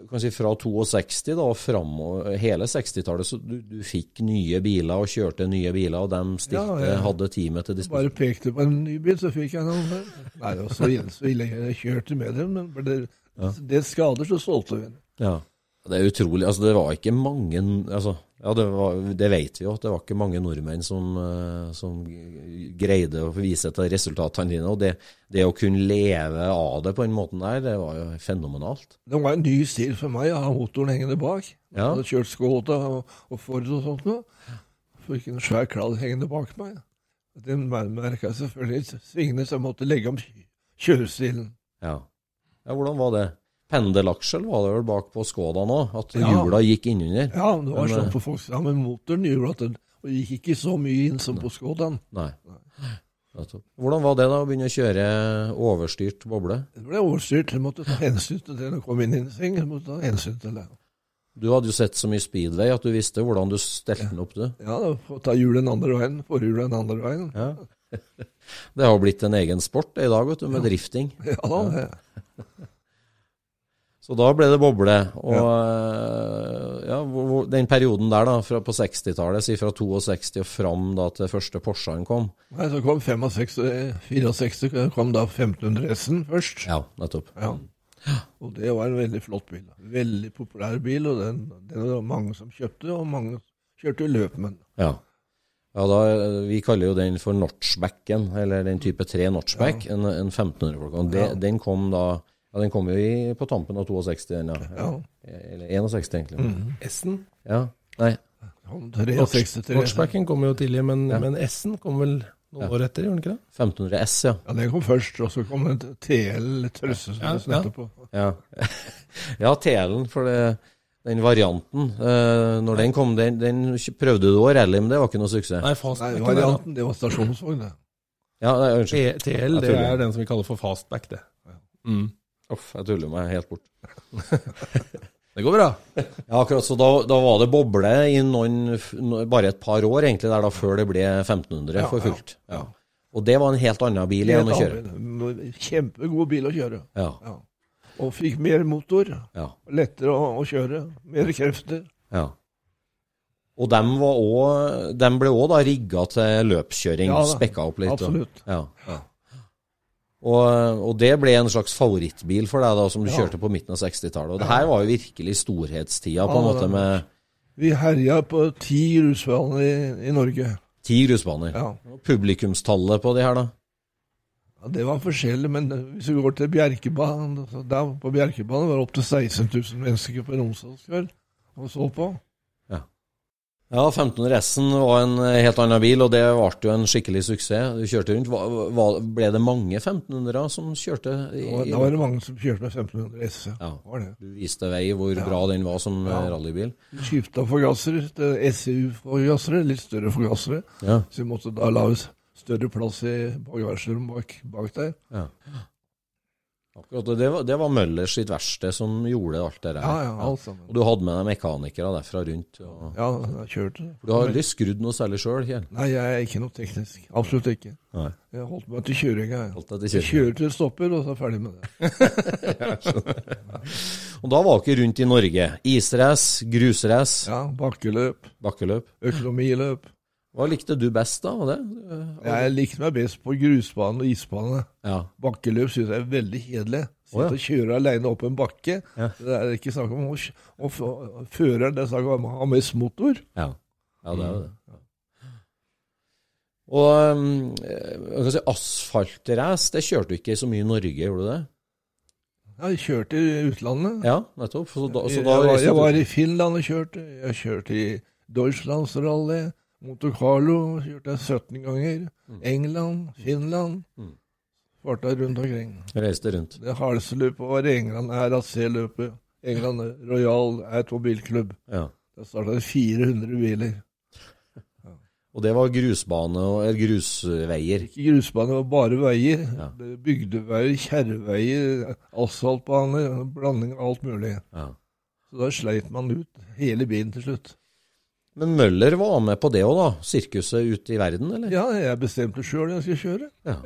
kan si fra 62 da, og framover hele 60-tallet, så du, du fikk nye biler og kjørte nye biler, og de stilte, Ja, hadde teamet til Bare pekte på en ny bil, så fikk jeg noen. Nei, og så så ille. Jeg kjørte med dem, men ble det, Ja. det skader, så solgte vi. Ja. Det er utrolig. Altså, det var ikke mange altså, Ja, det, var, det vet vi jo, at det var ikke mange nordmenn som, eh, som greide å vise til resultatene dine. Og det, det å kunne leve av det på den måten der, det var jo fenomenalt. Det var en ny stil for meg å ha motoren hengende bak. Ja. Jeg hadde kjørt Skoda og, og Ford og sånt noe. fikk en svær kladd hengende bak meg. Den merka selvfølgelig svingende, så jeg måtte legge om kjørestilen. Ja. Ja, hvordan var det? Pendelaksjel var det vel bak på Skoda nå? At Ja. hjula gikk innunder? Ja, det var sånn eh, på folk ja, men motoren gjorde at den gikk ikke så mye inn som på Skodaen. Nei. Hvordan var det da, å begynne å kjøre overstyrt boble? Det ble overstyrt. Jeg måtte ta hensyn til det når jeg kom inn i en. Jeg måtte ta hensyn til det. Du hadde jo sett så mye speedway at du visste hvordan du stelte den opp, du. Ja, da ta hjulet den andre veien, forhjulet den andre veien. Ja. Det har blitt en egen sport i dag, vet du, med drifting. Ja, da, det. Så da ble det boble. Og ja. ja, hvor, hvor, den perioden der, da, på 60-tallet, si fra 62 og fram da til første Porschene kom. Nei, så kom 65, 64 kom da 1500 S-en først. Ja, nettopp. Ja. Og det var en veldig flott bil. Veldig populær bil, og den, den var det mange som kjøpte, og mange kjørte i løp med den. Ja. Ja da, vi kaller jo den for notchbacken, eller den type 3 notchback, en, en 1500 folk. Og Ja. den kom da ja, den kom jo i, på tampen av 62, den, ja. Ja. Eller 61, egentlig. S-en. Ja. Nei. Han 63 Notchbacken kom jo tidlig, men, men S-en kom vel noen Ja. år etter, gjorde den ikke det? 1500 S, ja. Ja, den kom først, og så kom en TL Trøsse, som Ja, som ja. på. Ja, ja TL-en, for det, den varianten uh, Når den kom, den, den prøvde du å rally, men det var ikke noe suksess. Nei, Nei, fastbacken er varianten, det var stasjonsvogn, det. Ja, nei, unnskyld. TL, det er den som vi kaller for fastback, det. Mm. Uff, jeg tuller meg helt bort. Det går bra. Ja, akkurat, så da, da var det boble i noen, bare et par år egentlig der da, før det ble 1500 Ja, for fullt. Ja. Og det var en helt annen bil igjen å kjøre. Kjempegod bil å kjøre. Ja, Ja. Og fikk mer motor, ja, lettere å, å kjøre, mer krefter. ja. Og dem, var også, dem ble òg da rigga til løpskjøring, Ja spekka opp litt. og- Absolutt. Ja. Og, og det ble en slags favorittbil for deg da, som du kjørte på midten av 60-tallet. Og det her var jo virkelig storhetstida, på en måte, med Vi herja på ti grusbaner i, i Norge. ti grusbaner. Ja. Publikumstallet på de her, da? Ja, Det var forskjellig, men hvis vi går til Bjerkebanen så Der på Bjerkebanen var det opptil 16 000 mennesker på en onsdagskveld og så på. Ja, 1500 S-en var en eh, helt annen bil, og det ble jo en skikkelig suksess. Du kjørte rundt. Hva- hva- ble det mange 1500-er som kjørte? I, Og da var det mange som kjørte med 1500 S. Ja. Var det. Du viste vei hvor bra den var som eh, Ja. rallybil. Skifta forgassere til SU-forgassere, litt større forgassere. Ja. Så vi måtte da lage større plass i bagasjerommet bak, bak der. ja. Akkurat, og det var, det var Møllers sitt verksted som gjorde alt det der. Ja, ja, alt sammen. Og du hadde med deg mekanikere derfra rundt. Og... Ja, jeg kjørte. Du har aldri skrudd noe særlig sjøl? Nei, jeg er ikke noe teknisk. Absolutt ikke. Nei. Jeg holdt meg til kjøringa. jeg. Kjører til det stopper, og så er jeg ferdig med det. Og da var dere rundt i Norge. Israce, grusrace, Ja, Bakkeløp, bakkeløp. økonomiløp. Hva likte du best da det? Jeg likte meg best på grusbane og isbane. Ja. Bakkeløp syns jeg er veldig kjedelig. Sitte oh, ja. og kjøre alene opp en bakke. Ja. Det er ikke snakk om å Føreren det er snakk om å ha mest motor. Ja, ja det er jo det. Og um, jeg si asfaltrace, det kjørte du ikke så mye i Norge, gjorde du det? Jeg kjørte i utlandet. Ja, nettopp. Så da, så jeg, var, jeg var i Finland og kjørte. Jeg kjørte i Deutschlandsrally. Monte Carlo kjørte jeg 17 ganger. England, Finland. Mm. Farta rundt omkring. reiste rundt. Det hardeste var i England, RAC-løpet. England Royal Automobilklubb. Ja. Der starta det 400 biler. Og det var grusbane og grusveier. Ikke grusbane, det var bare veier. Ja. Bygdeveier, kjerreveier, asfaltbaner, blanding av alt mulig. Ja. Så da sleit man ut hele bilen til slutt. Men Møller var med på det òg, da? Sirkuset ute i verden, eller? Ja, jeg bestemte sjøl jeg skulle kjøre. Ja.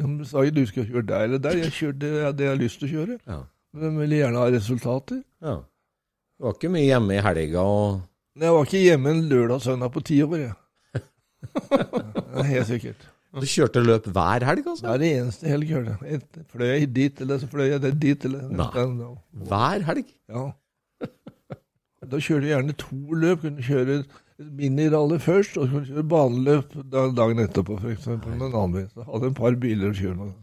De sa du skal kjøre der eller der. Jeg kjørte det, jeg har lyst til å kjøre. Ja. Men de ville gjerne ha resultater. ja. Du var ikke mye hjemme i helga og Nei, jeg var ikke hjemme en lørdag og søndag på ti år, jeg. Helt sikkert. Du kjørte løp hver helg, altså? er det eneste helg fløy jeg dit, eller så fløy jeg dit, eller Nei. Hver helg? Ja. Da kjørte jeg gjerne to løp. Kunne kjøre miniralle minirally først, og så kunne du kjøre baneløp dagen etterpå, f.eks. En annen bil. Så hadde en par biler å kjøre med.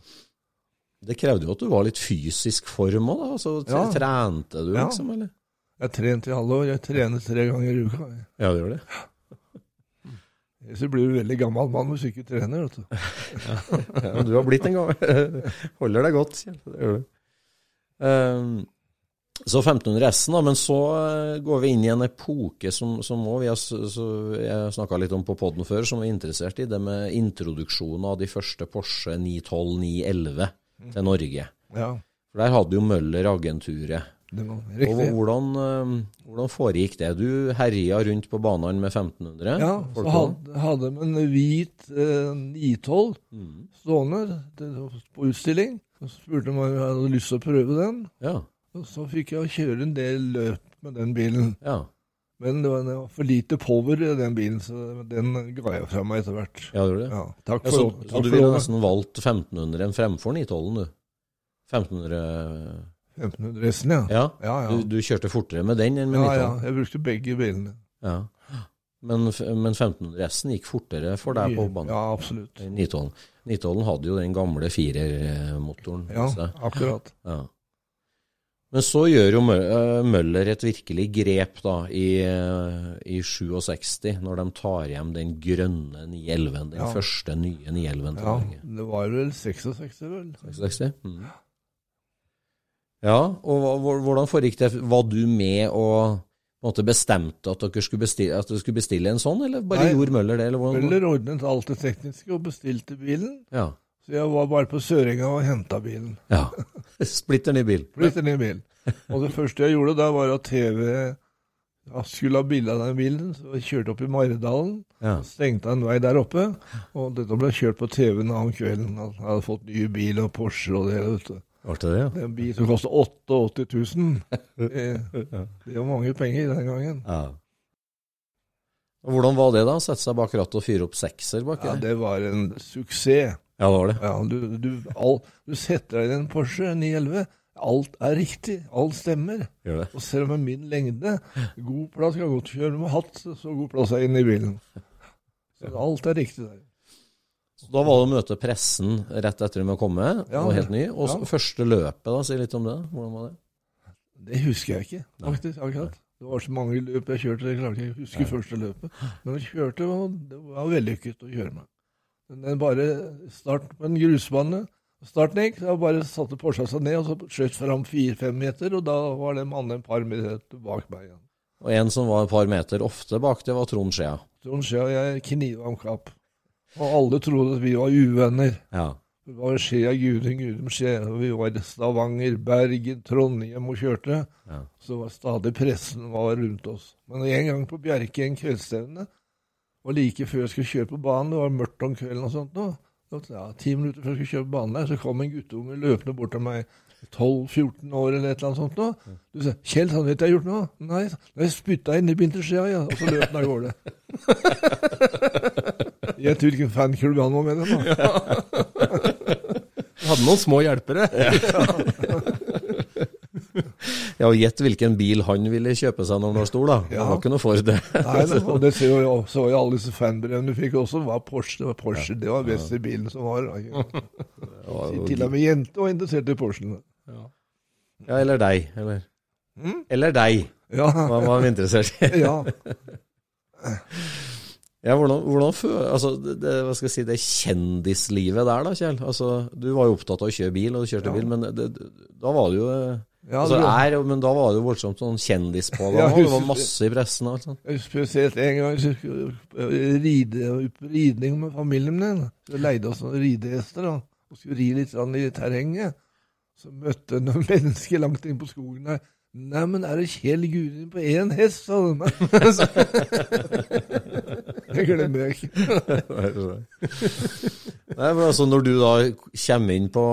Det krevde jo at du var litt fysisk form òg, da. Altså, Ja. Trente du, Ja. liksom, eller? Jeg trente i halve år. Jeg trener tre ganger i uka. jeg. Ja, du gjør det. Ellers blir du veldig gammel mann hvis du ikke trener. vet du. Ja, du har blitt en gang. Holder deg godt, Kjell. Det gjør du. Ehm, så 1500 S-en, da, men så eh, går vi inn i en epoke som, som også vi har, så jeg snakka litt om på poden før, som vi er interessert i det med introduksjonen av de første Porsche 912, 911 til Norge. Ja, For Der hadde jo Møller agenturet. Og hvordan, eh, hvordan foregikk det? Du herja rundt på banene med 1500? Ja, så hadde, hadde de en hvit eh, 912 Mm. stående på utstilling. Så spurte de om jeg hadde lyst til å prøve den. Ja, Og så fikk jeg kjøre en del løp med den bilen. ja. Men det var, for lite power i den bilen, så den ga jeg fra meg etter hvert. ja gjorde det? Ja, takk Ja, for, så, takk så du ville nesten valgt 1500 fremfor 912, du? 1500 1500 S-en, ja. Ja, Ja, ja. Du, du kjørte fortere med den enn med ja, ja. Jeg brukte begge bilene. Ja. Men, men 1500 S-en gikk fortere for deg på banen? Ja, absolutt. enn 912. 912 hadde jo den gamle firermotoren. Ja, akkurat. ja. Men så gjør jo eh, Møller et virkelig grep da i, eh, i 67, når de tar hjem den grønne 911, den Ja. første nye 911 til Ja, Norge. det var vel 66, vel. 66? Mm. Ja, og hvordan foregikk det? Var du med og måte bestemte at dere skulle bestille, at dere skulle bestille en sånn, eller bare Nei, gjorde Møller det? Eller? Møller ordnet alt det tekniske og bestilte bilen. Ja. Så jeg var bare på Sørenga og henta bilen. ja. Splitter ny bil. Splitter ny bil. Og det første jeg gjorde da, var at TV jeg skulle ha bilde av den bilen. Så jeg kjørte opp i Maridalen. Ja. Stengte en vei der oppe. Og dette ble kjørt på TV-en om kvelden. Jeg hadde fått ny bil og Porsche og det hele. vet du. Var det det, ja? Det er en bil som koster 88 000. Det, det var mange penger den gangen. ja. Hvordan var det da? Sette seg bak rattet og fyre opp sekser bak Ja, det var en suksess. Ja, det var det. Ja, du, du, all, du setter deg i en Porsche 911. Alt er riktig. Alt stemmer. Gjør det. Og selv med min lengde, god plass kan godt kjøre med hatt, så god plass er inne i bilen. Så alt er riktig der. Så da var det å møte pressen rett etter de var kommet, Ja, og helt ny. Og ja. første løpet, da, si litt om det. Hvordan var det? Det husker jeg ikke, faktisk. akkurat. Det var så mange løp jeg kjørte, jeg klarte ikke å huske første løpet. Men jeg kjørte, og det var vellykket å kjøre med. Den bare start på en grusbane. Starten gikk, så jeg bare satte Porscha seg ned og så skjøt fram fire-fem meter, og da var det mannen et par meter bak meg igjen. Og en som var et par meter ofte bak, det var Trond Skjea. Trond Skjea og jeg kniva om kapp. Og alle trodde at vi var uvenner. Ja. Det var Skjea, Gudum, Gudum, Skjea. Vi var i Stavanger, Bergen, Trondheim og kjørte. Ja. Så var stadig pressen var rundt oss. Men en gang på Bjerke, en kveldsstevne, og like før jeg skulle kjøre på banen, det var mørkt om kvelden og sånt nå, ja, ti minutter før jeg skulle kjøre på banen der, så kom en guttunge løpende bort til meg, 12-14 år eller et eller annet sånt nå. Du sa 'Kjell, sånn vet jeg har gjort noe?' 'Nei, jeg spytta inn i Binterskjea, ja.' Og så løp han av gårde. Gjett hvilken fanklubb han var med dem, da. Du hadde noen små hjelpere. Ja, og gjett hvilken bil han ville kjøpe seg når han var stor, da. Ja. Han var ikke noe for det. Nei, da, og det ser jo, så jo alle disse fanbrevene du fikk også, var Porsche. Det var Porsche, det var beste bilen som var. da. Til og med jente var interessert i Porschen. Ja, eller deg. Eller, Mm? eller deg, Ja, var var han interessert i. ja. Ja, hvordan, hvordan altså, det, det, hva skal jeg si, det kjendislivet der da, Kjell. Altså, du var jo opptatt av å kjøre bil, og du kjørte Ja. bil, men det, det, da var det jo eh, ja altså, er, Men da var det jo voldsomt sånn kjendis på det. Ja, det var masse i pressen og alt sånt. Spesielt en gang så skulle ride, ridning med familien min. Så leide oss noen ridehester da, og skulle ri litt sånn i terrenget. Så møtte jeg noen mennesker langt inn på skogen der. Nei, men er det Kjell Gurin på én hest, sa de meg. Det glemmer jeg ikke. Nei, men altså Når du da kommer inn på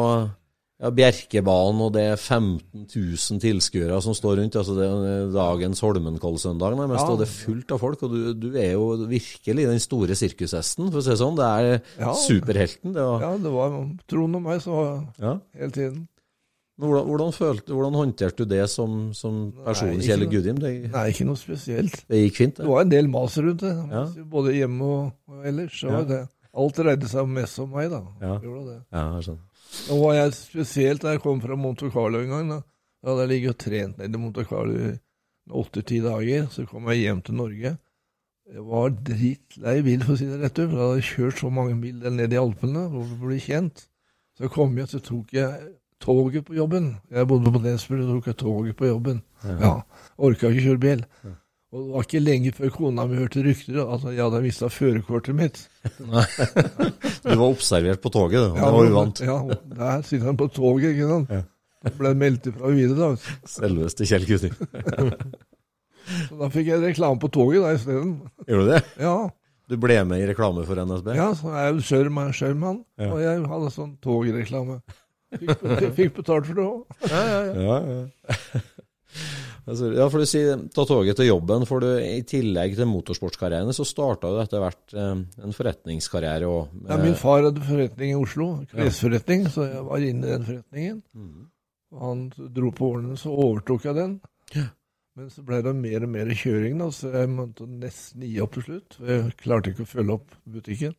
ja, Bjerkebanen, og det er 15 000 tilskuere som står rundt, altså det er dagens Holmenkollsøndag nærmest, Ja. det er fullt av folk, og du, du er jo virkelig den store sirkushesten, for å si det sånn. Det er Ja. superhelten. Det var, Ja, det var Trond og meg som var ja. hele tiden. Hvordan, hvordan, følte, hvordan håndterte du det som, som person, Nei, Kjell Gudim? Det, Nei, ikke noe spesielt. det gikk fint, Det det? var en del mas rundt det, Ja. både hjemme og, og ellers. Så Ja. det. Alt dreide seg mest om meg, da. Ja. Gjorde det. Ja, jeg skjønner. Nå var jeg spesielt da jeg kom fra Monte Carlo en gang. Da, da hadde jeg ligget og trent nede i Monte Carlo i åtte-ti dager. Så kom jeg hjem til Norge. Jeg var dritlei bil, for å si det rett ut. Jeg hadde kjørt så mange mil nede i Alpene for å bli kjent. Så jeg kom hjem, så tok jeg toget på jobben. Jeg bodde på Nesbø, så tok jeg toget på jobben. Ja, Orka ikke kjøre bil. Og det var ikke lenge før kona mi hørte rykter at jeg hadde mista førerkortet mitt. Du var observert på toget, du. og det var uvant. Ja, der sitter han på toget, ikke sant. Det ble meldt ifra videre, da. Selveste Kjell Kuting. Så da fikk jeg reklame på toget da isteden. Gjorde du det? Ja. Du ble med i reklame for NSB? ja, så er jeg Sherman, Sherman Ja. og jeg hadde sånn togreklame. Fikk, fikk betalt for det òg. Ja, ja. Altså, ja, for du sier ta toget til jobben, for du, i tillegg til motorsportskarrieren, så starta du etter hvert eh, en forretningskarriere òg. Ja, min far hadde forretning i Oslo, klesforretning, så jeg var inne i den forretningen. Mm. han dro på årene, så overtok jeg den. Men så ble det mer og mer kjøring, da, så jeg måtte nesten gi opp til slutt. Jeg klarte ikke å følge opp butikken.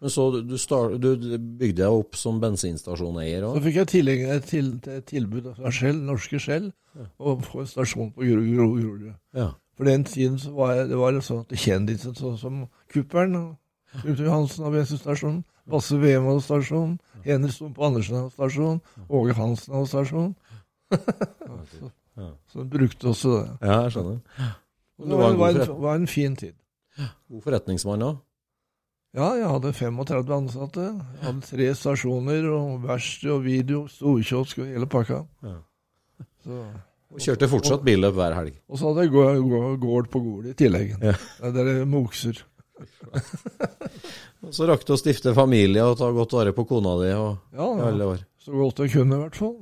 Men så du, start, du bygde deg opp som bensinstasjoneier Så fikk jeg tillegg til, til, tilbud fra Shell, norske Shell, å få en stasjon på Gro- Gro- Grorud. Ja. For den tiden så var jeg, det var sånn at kjendiser sånn som Kuppern, Knut Johansen av bensinstasjonen, Basse hadde stasjon, Henrik Stumpe Andersen av stasjon, Åge Hansen av stasjon. så, Ja. så jeg brukte også det. ja, jeg skjønner. Det var var, en, var en fin tid. God forretningsmann òg? Ja, jeg hadde 35 ansatte. Jeg hadde tre stasjoner, og verksted og video, storkiosk og hele pakka. Ja. Så, Og kjørte fortsatt billøp hver helg? og så hadde jeg gård, gård, på Gol i tillegg. Ja. Der det er mokser. Og så rakk du å stifte familie og ta godt vare på kona di og, Ja, ja. alle år. så godt jeg kunne i hvert fall.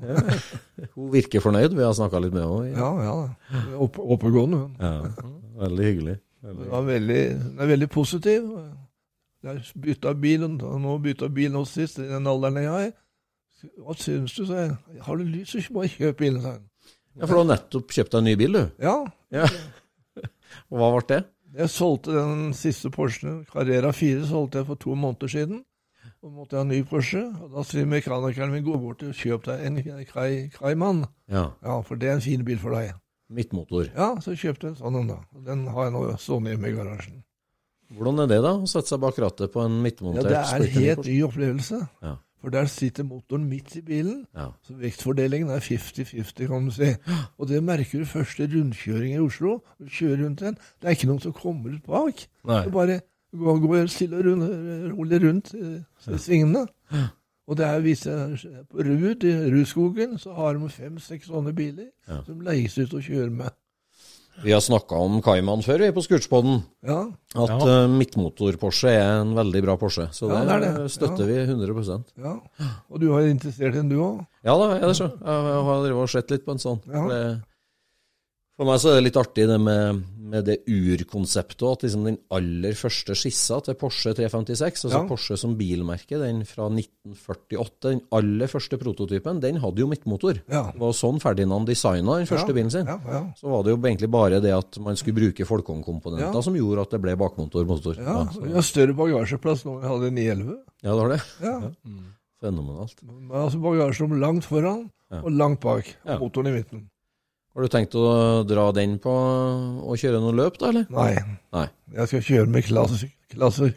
Hun virker fornøyd, vi har snakka litt med henne. Ja, ja. Opp, oppegående hun. Ja. Veldig hyggelig. Veldig. er veldig, veldig positiv. Jeg bytta bilen, og nå bytta bilen også sist, i den alderen jeg er. Hva syns du, sa jeg. Har du lyst, så bare kjøp bilen, sa hun. Ja, For du har nettopp kjøpt deg en ny bil, du? Ja. Ja. Og hva ble det? Jeg solgte den siste Porschen, Carrera 4, solgte jeg for to måneder siden. Så måtte jeg ha en ny Porsche. Og da sier mekanikeren min gå bort og kjøp deg en Cay- Cayman. Ja. Ja, for det er en fin bil for deg. Midtmotor. Ja, så kjøpte jeg en sånn en, da. Den har jeg nå stående hjemme i garasjen. Hvordan er det, da? Å sette seg bak rattet på en Ja, Det er en helt ny opplevelse. Ja. For der sitter motoren midt i bilen. Ja. Så vektfordelingen er 50-50, kan du si. Og det merker du første rundkjøring i Oslo. Du kjører rundt den. Det er ikke noen som kommer ut bak. Nei. Du bare går, går stille og rundt, rolig rundt i i svingene. Og det er visse På Rud, i Rudskogen, så har de fem-seks sånne biler Ja. som leies ut og kjører med. Vi har snakka om Cayman før, vi, på Skurtspodden. Ja, At Ja. eh, midtmotor-Porsche er en veldig bra Porsche. Så Ja, det, det det. støtter vi 100% ja. Og du har interessert i den, du òg? Ja da, jeg, det så. Jeg har sett litt på en sånn. Ja. For meg så er det litt artig det med, med det urkonseptet. At liksom den aller første skissa til Porsche 356, altså Ja. Porsche som bilmerke, den fra 1948, den aller første prototypen, den hadde jo midtmotor. Ja. Det var sånn Ferdinand designa den første ja. bilen sin. Ja, ja. Så var det jo egentlig bare det at man skulle bruke Folkong-komponenter Ja. som gjorde at det ble bakmotor-motor. ja. Vi har større bagasjeplass nå enn vi hadde i 911. ja, det var det. Ja. Fenomenalt. Men altså bagasjerom langt foran Ja. og langt bak. Ja. Motoren i midten. Har du tenkt å dra den på og kjøre noen løp, da, eller? Nei. Nei. Jeg skal kjøre med klasse, klasse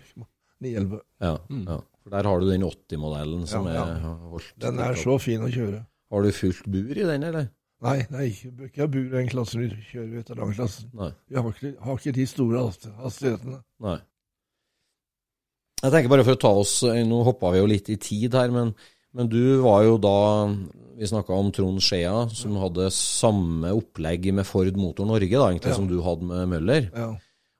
911. Ja, ja. For der har du den 80-modellen som Ja, ja. er holdt Den er så fin å kjøre. Har du fullt bur i den, eller? Nei, nei, ikke, bur i den klassen vi kjører veteranklassen. Nei. Vi har ikke, har ikke de store hastighetene. Nei. Jeg tenker bare for å ta oss Nå hoppa vi jo litt i tid her, men, men du var jo da Vi snakka om Trond Skjea, som hadde samme opplegg med Ford Motor Norge, da, egentlig, Ja. som du hadde med Møller. Ja.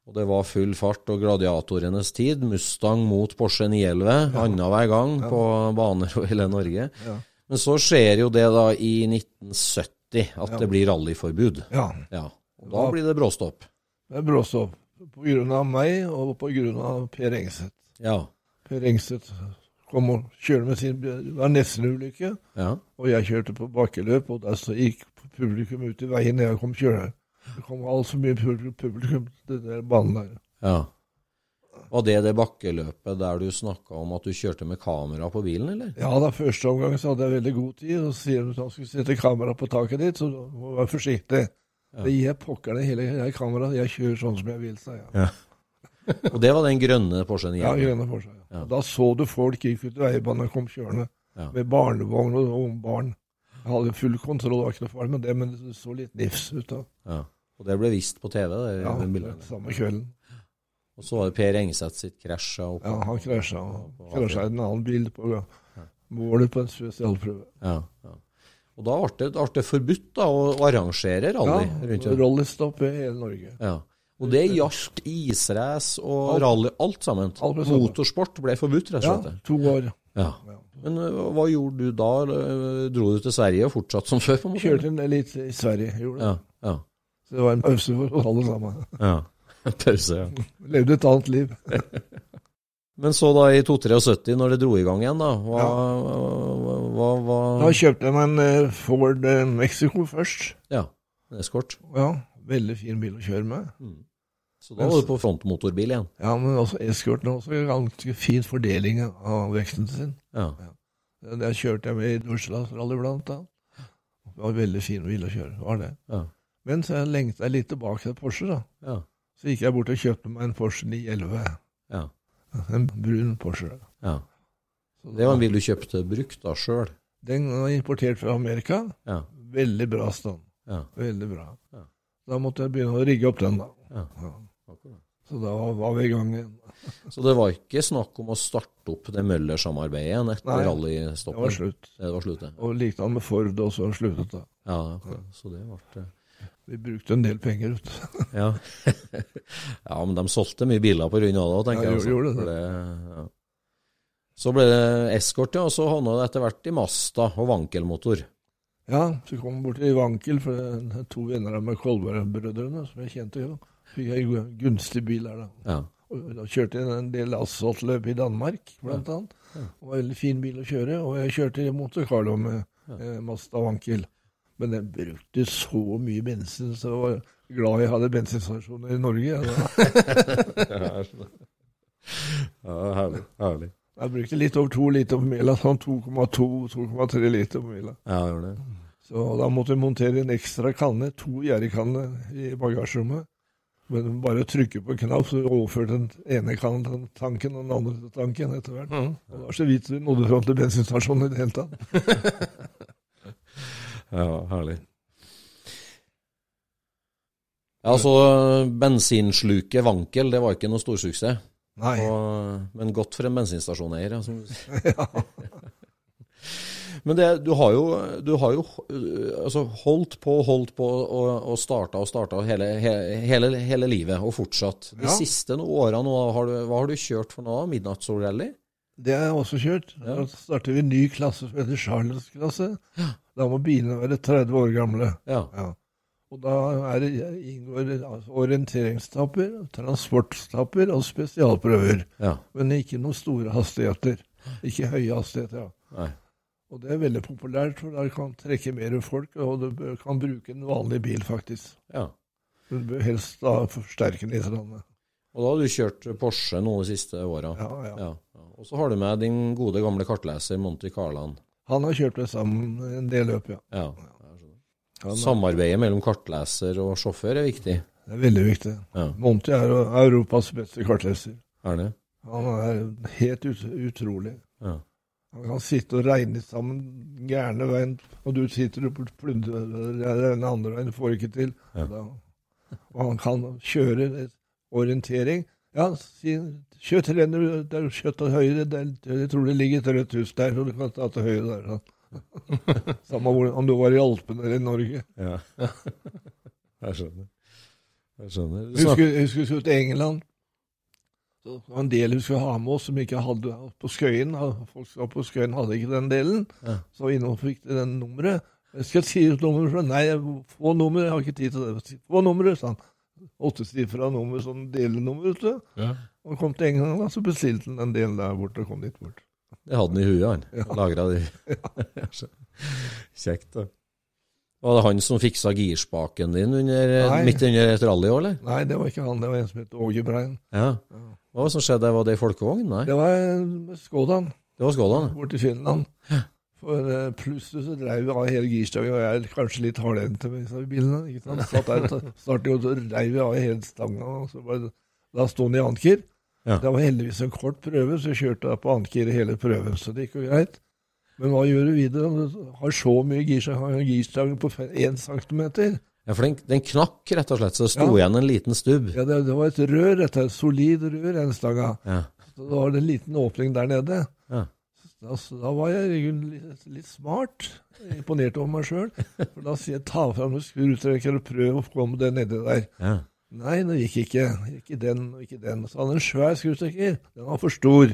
Og det var full fart og gladiatorenes tid. Mustang mot Porsche 911 annenhver gang på baner over hele Norge. Ja. Men så skjer jo det da i 1970 at Ja. det blir rallyforbud. ja. Ja. Og da blir det bråstopp. Det er bråstopp. På grunn av meg og på grunn av Per Engseth. Ja. Per Engseth kom og kjørte med sin. Det var nesten en ulykke. Ja. Og jeg kjørte på bakkeløp, og der så gikk publikum ut i veien når jeg kom kjørende. Det kom altfor mye publikum, til den der banen der. ja. Var det det bakkeløpet der du snakka om at du kjørte med kamera på bilen, eller? Ja da, første omgang så hadde jeg veldig god tid, og så sier de at han skulle sette kamera på taket ditt, så du må være forsiktig. Det gir jeg pokkerne hele jeg kameraet. Jeg kjører sånn som jeg vil, sa jeg. Ja. Og det var den grønne Porschen Ja, grønne Porsche. Ja. Ja. Da så du folk gikk ut i veibanen og kom kjørende Ja. med barnevogn og ungbarn. Jeg hadde full kontroll, var ikke noe farlig med det, men det så litt nifs ut da. Ja. Og det ble vist på TV, det, ja, den bildet. samme kvelden. Og så var det Per Engeseth sitt krasj. Ja, han krasja. Krasja i en annen bil på målet på en spesialprøve. Ja, ja. Og da ble det, forbudt da, å arrangere rally Ja, om. rallystopp i hele Norge. Ja. Og det gjaldt israce og rally, alt sammen. Alt. Motorsport ble forbudt, rett og slett. Ja, to år. Ja. Ja. Men hva gjorde du da? Ø, Dro du til Sverige og fortsatte som før? på en måte? Kjørte en litt i Sverige, gjorde det. Ja, ja, Så det var en pause for alle sammen. ja. Pause, ja. Levde et annet liv. Men så da i 273, når det dro i gang igjen, da, hva, hva, hva, Da kjøpte jeg meg en eh, Ford eh, Mexico først. Ja, Escort. Ja, veldig fin bil å kjøre med. Så da var du på frontmotorbil igjen. Ja, men også eskorten har også ganske fin fordeling av veksten sin. Ja. Der kjørte jeg med i Dorsland Rally blant annet. Det var en veldig fin bil å kjøre, var det. Ja. Men så jeg lengta jeg litt tilbake til Porsche, da. Ja. Så gikk jeg bort og kjøpte meg en Porsche 911. ja. En brun Porsche. ja. Så Det var en bil du kjøpte brukt da sjøl. Den var importert fra Amerika. Ja. Veldig bra stand. Ja. Veldig bra. Ja. Da måtte jeg begynne å rigge opp den, da. Ja. Ja. akkurat. Så da var, vi i gang igjen. Så det var ikke snakk om å starte opp det Møller-samarbeidet igjen etter Nei, rallystoppet? Det var slutt. Det var slutt, det. Og likedan med Ford også, sluttet da. Ja, så det ble Vi brukte en del penger, vet du. Ja. ja, men de solgte mye biler på grunn av det, tenker Ja, jeg. altså. gjorde det. Det ja. Så ble det Escort, ja, og så havna det etter hvert i Masta og vankelmotor. Ja, så kom vi bort til Vankel, for det er to venner av meg, Kolberg-brødrene, som jeg kjente jo. Fikk jeg en gunstig bil der, da. Ja. Og da kjørte jeg en del asfaltløp i Danmark, blant annet. Det var en veldig fin bil å kjøre. Og jeg kjørte i Monte Carlo med eh, Mazda Wankel. Men den brukte så mye bensin, så jeg var glad jeg hadde bensinstasjoner i Norge. Ja. ja, herlig. herlig. Jeg brukte litt over to liter på mila, sånn 2,2-2,3 liter på mila. Ja, det gjorde det. Så da måtte jeg montere en ekstra kanne, to gjerdekanner, i bagasjerommet. Men bare trykke på en knapp, så overførte den ene tanken og den andre tanken etter hvert. Og det var så vidt vi nådde fram til bensinstasjonen i det hele tatt. Ja, herlig. Ja, så bensinsluket Vankel, det var ikke noe storsuksess. Nei. Og, men godt for en bensinstasjoneier. Ja, du sier. Men det, du har jo, du har jo øh, altså holdt på holdt på og, og starta og starta hele, hele, hele livet, og fortsatt. De Ja. siste åra nå, har du, hva har du kjørt for nå? Midnattssolrally? Det har jeg også kjørt. Da starter vi en ny klasse som heter Charles-klasse. Da må bilene være 30 år gamle. Ja. Ja. Og da er det, inngår altså orienteringstapper, transportstapper og spesialprøver. ja. Men ikke noen store hastigheter. Ikke høye hastigheter. Ja. Nei. Og det er veldig populært, for det kan trekke mer folk, og du kan bruke en vanlig bil, faktisk. ja. Du bør helst da forsterke den litt. Og da har du kjørt Porsche nå de siste åra? Ja, ja. Ja. Og så har du med din gode gamle kartleser Monty Carland. Han har kjørt det sammen en del løp, ja. Ja. Samarbeidet mellom kartleser og sjåfør er viktig. det er veldig viktig. Ja. Monty er Europas beste kartleser. Er det? Han er helt ut, utrolig. Ja. Han kan sitte og regne sammen gærne veien, og du sitter og plundrer den andre veien, får ikke til. Ja. Da, og han kan kjøre orientering. Ja, si, kjør til den der der er kjøtt til høyre, der, jeg tror det ligger et rødt hus der, så du kan ta til høyre der. Sånn. Samme hvor, om du var i Alpene eller i Norge. Ja. Jeg skjønner. Jeg skjønner. Du husker, husker vi til England. Det var en del vi skulle ha med oss som ikke hadde på Skøyen. Folk som var på Skøyen hadde ikke den delen. Ja. Så innom fikk de den nummeret. Jeg skal si ut nummeret. Nei, få nummer, jeg har ikke tid til det. Få nummeret, sa han. Åttesifra nummer, sånn delenummer, vet du. Ja. Og han kom til England, og så bestilte han den delen der borte og kom dit bort. Det hadde han i huet, han. Ja. Lagra det. Kjekt, da. Var det han som fiksa girspaken din under, midt under et rally òg, eller? Nei, det var ikke han, det var en som het Åge Brein. Ja. Hva var det som skjedde? Var det i folkevogn? Nei, Det var eh, Skådan det var Skådan. borte i Finland. For uh, plutselig så dreiv vi av hele girstanga, og jeg er kanskje litt hardhendte med disse bilene. ikke sant? Satt der startet, og så dreiv vi av hele stanga, og så bare, da sto den i anker. Ja. Det var heldigvis en kort prøve, så jeg kjørte da på anker hele prøven, så det gikk jo greit. Men hva gjør du videre? Du har så mye girstang, en på 1 centimeter. Ja, for den, den knakk, rett og slett, så det sto Ja. igjen en liten stubb. Ja, det, det var et rør, dette, et solid rør, den stanga. Ja. Så det var en liten åpning der nede. Ja. Da, da var jeg litt, litt smart. Imponert over meg sjøl. For da sier jeg ta fram en skrutrekker og prøv å komme det nedi der. Ja. Nei, det gikk ikke. Ikke den og ikke den. Så hadde han en svær skrutrekker. Den var for stor.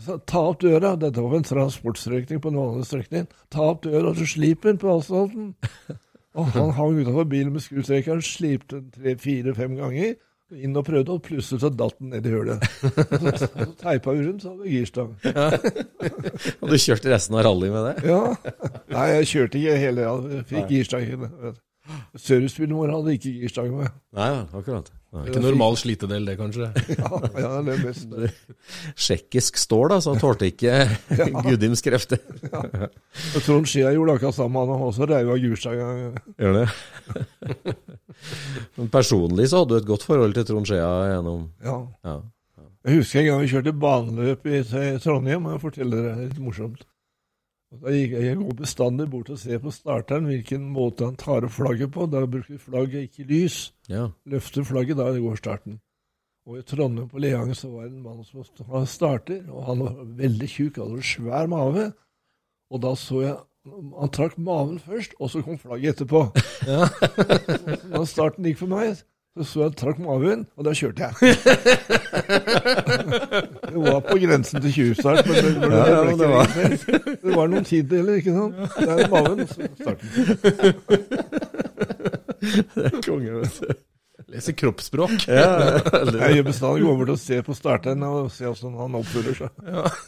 Så ta opp døra. Dette var en transportstrekning på en vanlig strekning. Ta opp døra, så slip den på asfalten. Og han hang utenfor bilen med skrutrekkeren, slipte den tre-fire-fem ganger. Inn og prøvde, og plutselig så datt den ned i hølet. Så, så teipa vi rundt, så hadde vi girstang. Og du kjørte resten av rally med det? Ja. Nei, jeg kjørte ikke hele. Jeg fikk girstang. Servicebilen vår hadde ikke girstang med. Nei, ja, akkurat. er Ikke normal slitedel, det, kanskje? Ja, ja det er mest. Tsjekkisk stål, da, så han tålte ikke Gudims krefter. Og Trond Skia gjorde akkurat samme, han også reiv av girstanga. Gjør det? Men personlig så hadde du et godt forhold til Trond Skia gjennom Ja. ja. Jeg husker en gang vi kjørte baneløp i Trondheim, og jeg forteller det litt morsomt. Og Da gikk jeg, går bestandig bort og ser på starteren hvilken måte han tar opp flagget på. Da bruker vi flagget, ikke lys. ja. Løfter flagget, da går starten. Og i Trondheim på Leangen så var det en mann som starter, og han var veldig tjukk, hadde en svær mave. Og da så jeg Han trakk maven først, og så kom flagget etterpå. Da starten gikk for meg, så jeg trakk maven, og da kjørte jeg. det var på grensen til tjuvstart, men det, men det, Ja, ja, det var- det var noen tideler, ikke sant? Det er maven, så starten. Konge, vet du. Leser kroppsspråk. Jeg gjør bestandig går til å se på starteren og se hvordan han oppfører seg.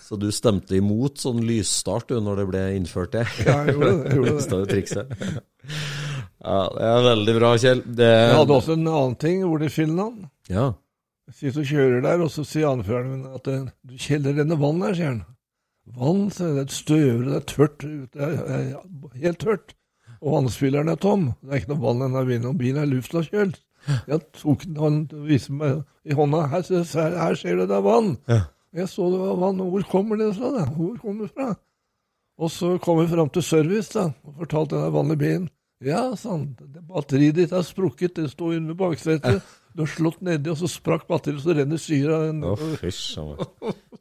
Så du stemte imot sånn lysstart du, når det ble innført det? Ja, jeg gjorde det. Jeg gjorde det. Det er. Ja, det er veldig bra, Kjell. Det, Jeg hadde også en annen ting hvor det i Finland. Ja. Sier du kjører der, og så sier anføreren min at eh, du, kjeller denne vann her, sier han. Vann, sier det er støvere, det er tørt det er, er helt tørt. Og vannspilleren er tom. Det er ikke noe vann i denne bilen, og bilen er luftavkjølt. Jeg tok den, han viste meg i hånda, her, her, her ser du det er vann. Ja. Jeg så det var vann, hvor kommer det fra? da? Hvor kommer det fra? Og så kom vi fram til service da, og fortalte den i bilen. Ja, sånn. batteriet ditt er sprukket, det står under baksetet. Du har slått nedi, og så sprakk batteriet, så renner syra Å, fysj.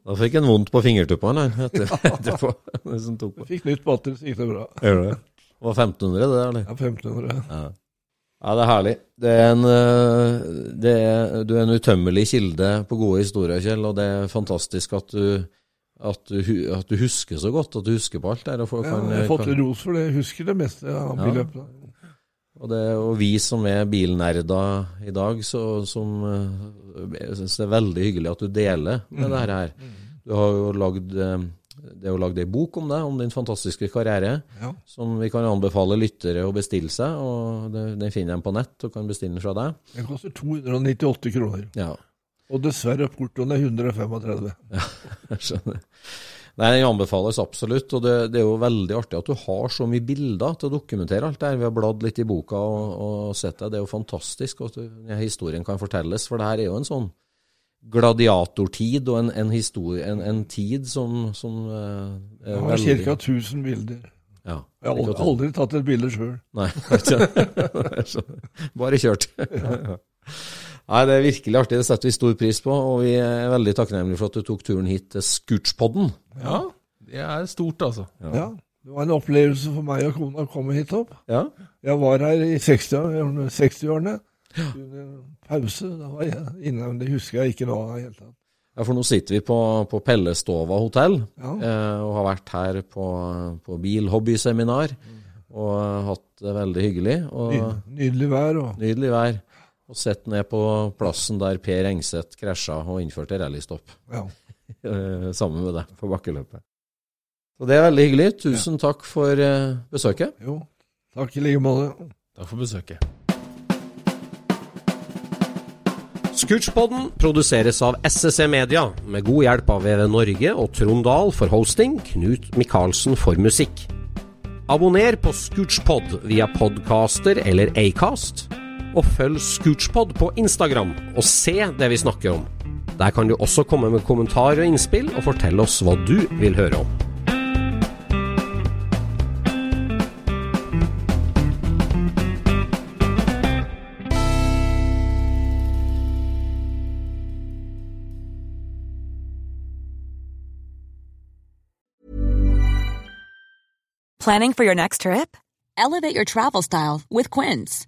Da fikk en vondt på fingertuppene etter, etterpå. På. Fikk nytt batteri, så gikk det bra. Gjør det? Det var 1500, det, eller? Ja, 1500. Ja. ja, det er herlig. Det er en, eh, det er, du er en utømmelig kilde på gode historier, Kjell, og det er fantastisk at du, at du, at du husker så godt, at du husker på alt der. Ja, jeg har fått kan, ros for det. Jeg husker det meste av Ja. billøpet. og, det, og vi som er bilnerder i dag, så, som eh, jeg synes det er veldig hyggelig at du deler med det her. Du har jo lagd eh, det er jo lagd ei bok om deg, om din fantastiske karriere, Ja. som vi kan anbefale lyttere å bestille seg. og det, Den finner de på nett og kan bestille den fra deg. Den koster 298 kroner. Ja, Og dessverre, portoen er 135. Ja, jeg skjønner. Nei, Den anbefales absolutt, og det, det er jo veldig artig at du har så mye bilder til å dokumentere alt det her. Vi har bladd litt i boka og, og sett det. Det er jo fantastisk at historien kan fortelles, for det her er jo en sånn gladiatortid og en, en historie, en, en tid som, som eh, Jeg har ca. 1000 bilder. Ja, Jeg har aldri, aldri tatt et bilde sjøl. Nei, bare kjørt. Nei, det er virkelig artig. Det setter vi stor pris på, og vi er veldig takknemlige for at du tok turen hit til Scootspodden. Ja, det er stort, altså. Ja. Det var en opplevelse for meg og kona å komme hit opp. Ja, Jeg var her i 60-årene. 60 under pause. Da var jeg inne, det husker jeg ikke nå i det hele tatt. Ja, for nå sitter vi på, på Pellestova hotell Ja. eh, og har vært her på, på bilhobbyseminar og hatt det veldig hyggelig. Og Ny- Nydelig vær. og nydelig vær. Og sett ned på plassen der Per Engseth krasja og innførte rallystopp ja. eh, sammen med deg på bakkeløpet. Så det er veldig hyggelig. Tusen takk for eh, besøket. Jo, takk i like måte. Takk for besøket. Scootspodden produseres av SSC Media, med god hjelp av VV Norge og Trond Dahl for hosting, Knut Micaelsen for musikk. Abonner på Scootspod via podcaster eller Acast, og følg Scootspod på Instagram og se det vi snakker om. Der kan du også komme med kommentarer og innspill, og fortelle oss hva du vil høre om. Planning for your next trip? Elevate your travel style with Quince.